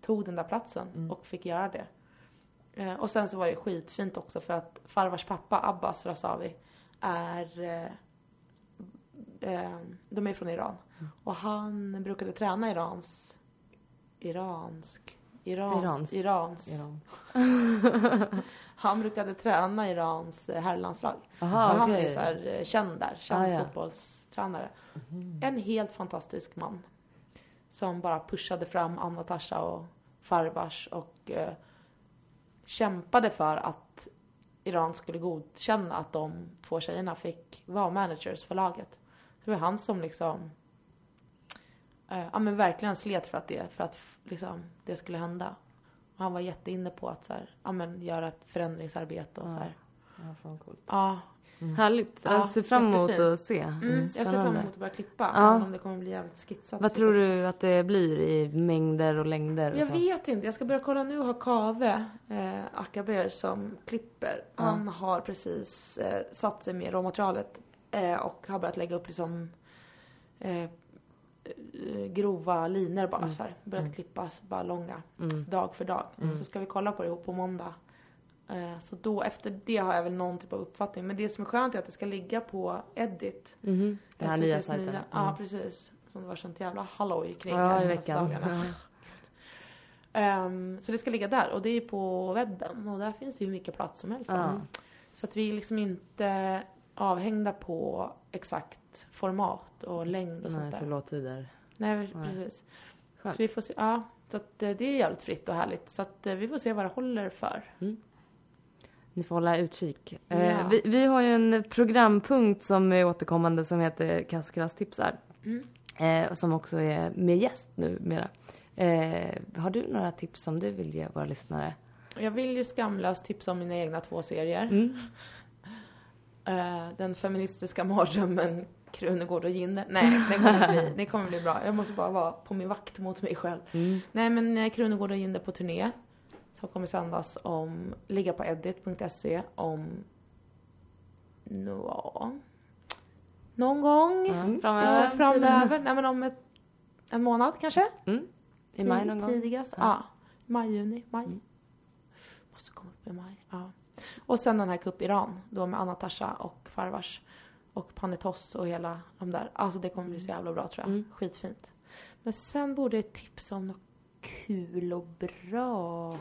S3: tog den där platsen
S1: Mm.
S3: och fick göra det. Eh, och sen så var det skitfint också för att Farvars pappa Abbas Rasavi är eh, eh, de är från Iran. Och han brukade träna Irans Iransk Irans,
S2: Irans.
S3: Irans.
S2: Iran.
S3: Han brukade träna Irans eh, herrlandslag.
S2: Aha,
S3: så han är så här eh, känd där, känd
S2: Ah, ja.
S3: fotbollstränare. En helt fantastisk man. Som bara pushade fram Anna Tasha och Farvars och eh, kämpade för att Iran skulle godkänna att de två tjejerna fick vara managers för laget. Det var han som liksom eh, ja men verkligen slet för att det, för att liksom, det skulle hända. Och han var jätteinne på att så här, ja men göra ett förändringsarbete och så här.
S1: Ja, fan coolt.
S3: Ja,
S2: Härligt.
S3: Ja,
S2: Jag ser fram emot
S3: jättefint.
S2: att se.
S3: Mm, jag ser fram
S2: Spännande.
S3: emot att börja klippa.
S2: Ja.
S3: Även om det kommer bli jävligt skitsat.
S2: Vad tror du att det blir i mängder och längder? Och
S3: Jag
S2: så?
S3: vet inte. Jag ska börja kolla nu. Har Kave eh, Akaber som klipper.
S2: Ja.
S3: Han har precis eh, satt sig med råmaterialet eh, och har börjat lägga upp liksom eh, eh, grova linor bara
S2: Mm.
S3: så här. Börjat
S1: Mm.
S3: klippa bara långa
S2: Mm.
S3: dag för dag.
S1: Mm.
S3: Så ska vi kolla på det ihop på måndag. Eh, så då efter det har jag väl någon typ av uppfattning. Men det som är skönt är att det ska ligga på Edit.
S2: Mhm. Den här nya
S3: SVT:s
S2: sajten.
S3: nya- Ja, precis. Som det var sånt jävla halloj kring
S2: Ja,
S3: här
S2: i veckan.
S3: dagarna. Ehm, så det ska ligga där och det är på webben och där finns det ju hur mycket plats som helst.
S2: Ja.
S3: Så att vi liksom inte avhängda på exakt format och längd och
S2: Nej,
S3: sånt där.
S2: låttider.
S3: Nej,
S2: Nej.
S3: precis.
S2: Skönt.
S3: Så vi får se. Ja, så att eh, det är jävligt fritt och härligt. Så att eh, vi får se vad det håller för.
S2: Ni får hålla utkik.
S3: Ja.
S2: Eh, vi, vi har ju en programpunkt som är återkommande som heter Kass och Krass tipsar.
S3: Mm.
S2: Eh, som också är med gäst numera. Eh, har du några tips som du vill ge våra lyssnare?
S3: Jag vill ju skamlöst tipsa om mina egna två serier.
S2: Mm.
S3: Eh, den feministiska mardrömmen Krunegård och Jinder. Nej, det kommer, bli, det kommer bli bra. Jag måste bara vara på min vakt mot mig själv.
S2: Mm.
S3: Nej men eh, Krunegård och Jinder på turné. Som kommer sändas om, ligga på edit.se om, no, någon gång.
S2: Ja,
S3: Mm.
S2: framöver.
S3: Ja, framöver. Nej men om ett, en månad kanske?
S2: Mm. I maj någon gång?
S3: Tidigast.
S2: Ja.
S3: Ja. Maj, juni, maj.
S2: Mm.
S3: Måste komma upp i maj. Ja. Och sen den här Cup Iran. Då med Anna Tasha och Farvars. Och Panetos och hela de där. Alltså det kommer bli så jävla bra tror jag.
S2: Mm.
S3: Skitfint. Men sen borde jag tipsa om något kul och bra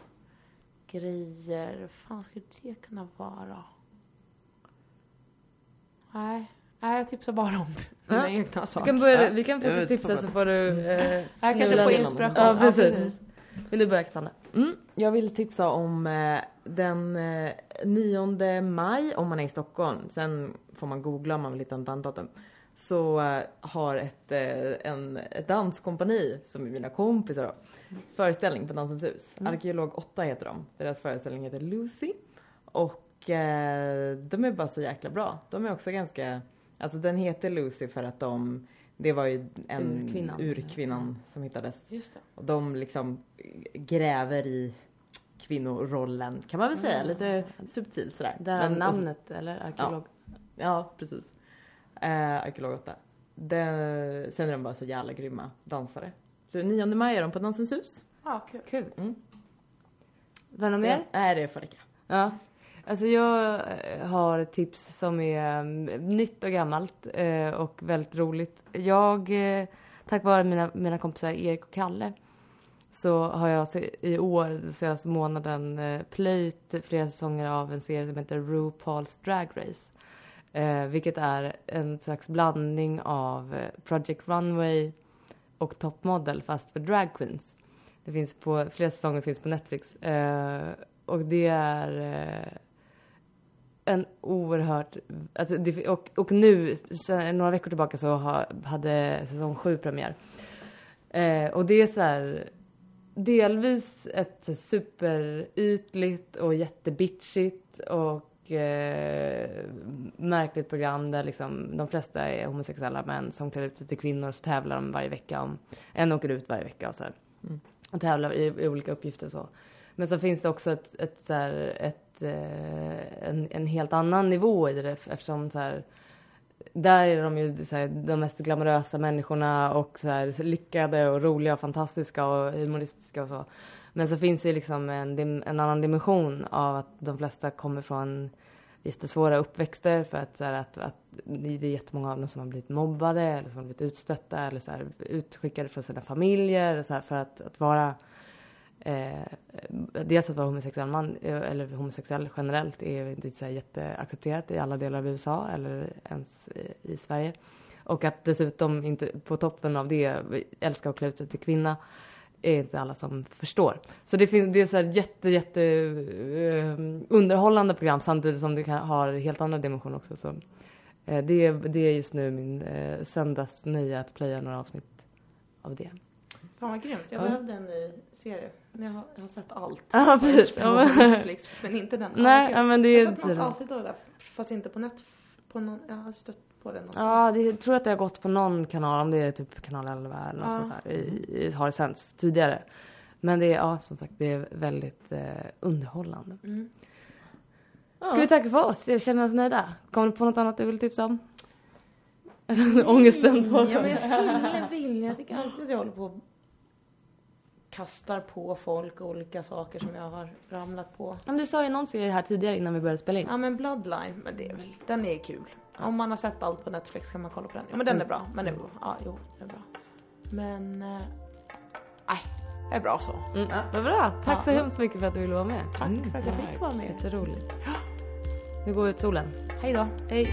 S3: grejer. Fan skulle det kunna vara? Nej. Nej, jag tipsar bara om mina
S2: Ja.
S3: egna
S2: Vi
S3: saker.
S2: kan, börja,
S1: Ja.
S2: vi kan fortsätta tipsa så får du... Eh,
S3: Jag kanske får inspiration.
S2: Ja, precis. Vill du börja Cassandra?
S1: Mm, jag vill tipsa om eh, den eh, 9 maj om man är i Stockholm. Sen får man googla om man vill hitta ett annat datum. Så eh, har ett, eh, en, ett danskompani, som är mina kompisar då, föreställning på Dansens hus. Arkeolog 8 heter de. Deras föreställning heter Lucy. Och eh, de är bara så jäkla bra. De är också ganska, alltså den heter Lucy för att de, det var ju en
S2: Urkvinnan.
S1: urkvinnan som hittades
S3: Just det.
S1: och de liksom gräver i kvinnorollen kan man väl säga, lite subtilt sådär.
S2: Där
S1: Men-
S2: namnet, eller arkeolog?
S1: Ja, precis. Eh, Arkeolog 8. Den, sen är de bara så jävla grymma dansare. Så 9 maj är de på Dansens hus.
S3: Ja, kul.
S2: Kul.
S1: Mm.
S2: Var det något mer?
S1: Nej, det är för
S2: Ja. Alltså jag eh, har ett tips som är mm, nytt och gammalt eh, och väldigt roligt. Jag, eh, tack vare mina, mina kompisar Erik och Kalle, så har jag i år, den senaste månaden, eh, plöjt flera säsonger av en serie som heter RuPaul's Drag Race. Eh, vilket är en slags blandning av eh, Project Runway och Top Model fast för drag queens. Det finns på, flera säsonger finns på Netflix. Eh, och det är eh, en oerhört... Alltså det, och, och nu, sen, några veckor tillbaka, så ha, hade säsong sju premiär. Eh, och det är så här... Delvis ett superytligt och jättebitchigt och eh, märkligt program där liksom de flesta är homosexuella män som klär ut sig till kvinnor så tävlar de varje vecka om... En åker ut varje vecka och så här.
S1: Mm.
S2: Och tävlar i, i olika uppgifter och så. Men så finns det också ett, ett, så här, ett, eh, en, en helt annan nivå i det eftersom så här, där är de ju så här, de mest glamorösa människorna och så här, så lyckade och roliga och fantastiska och humoristiska och så. Men så finns det liksom en, en annan dimension av att de flesta kommer från jättesvåra uppväxter för att, så här, att, att det är jättemånga av dem som har blivit mobbade eller som har blivit utstötta eller så här, utskickade från sina familjer så här, för att, att vara Eh, dels att vara homosexuell man, eh, eller homosexuell generellt, är inte så jätteaccepterat i alla delar av USA eller ens i, i Sverige. Och att dessutom inte på toppen av det älska att klä ut sig till kvinna är inte alla som förstår. Så det, finns, det är så här jätte, jätte eh, underhållande program samtidigt som det kan, har helt andra dimensioner också. Så, eh, det, är- det är just nu min eh, söndagsnöje att playa några avsnitt av det.
S3: Fan vad grymt. Jag
S1: Ja.
S3: behövde en ny serie. Men jag har, jag har sett allt.
S2: Ja, precis. Ja, men-
S3: Netflix, men inte den.
S2: Nej, ja, men det
S3: jag
S2: är
S3: har sett något avsnitt av det, fast inte på net. På någon, jag har stött på det någonstans.
S2: Ja, det, jag tror att det har gått på någon kanal, om det är typ kanal 11 eller något sånt där, i, i, har sänts tidigare. Men det är, ja, som sagt, det är väldigt eh, underhållande.
S3: Mm.
S2: Ska vi tacka för oss? Jag känner oss nöjda. Kommer du på något annat du vill tipsa om? Ångesten på.
S3: Ja, men jag skulle vilja. Jag tycker alltid att jag håller på kastar på folk olika saker som jag har ramlat på.
S2: Ja, men du sa ju någon serie här tidigare innan vi började spela in.
S3: Ja, men Bloodline, men det är väl, den är kul. Om man har sett allt på Netflix kan man kolla på den. Ja, men den är bra. Men det, ja, jo, den är bra. Men, eh, nej, det är bra så.
S2: Mm. Vad bra. Tack
S3: Ja.
S2: så hemskt mycket för att du ville vara med.
S3: Tack för att jag fick vara med.
S2: Jätteroligt. Nu går ut solen.
S3: Hej då.
S2: Hej.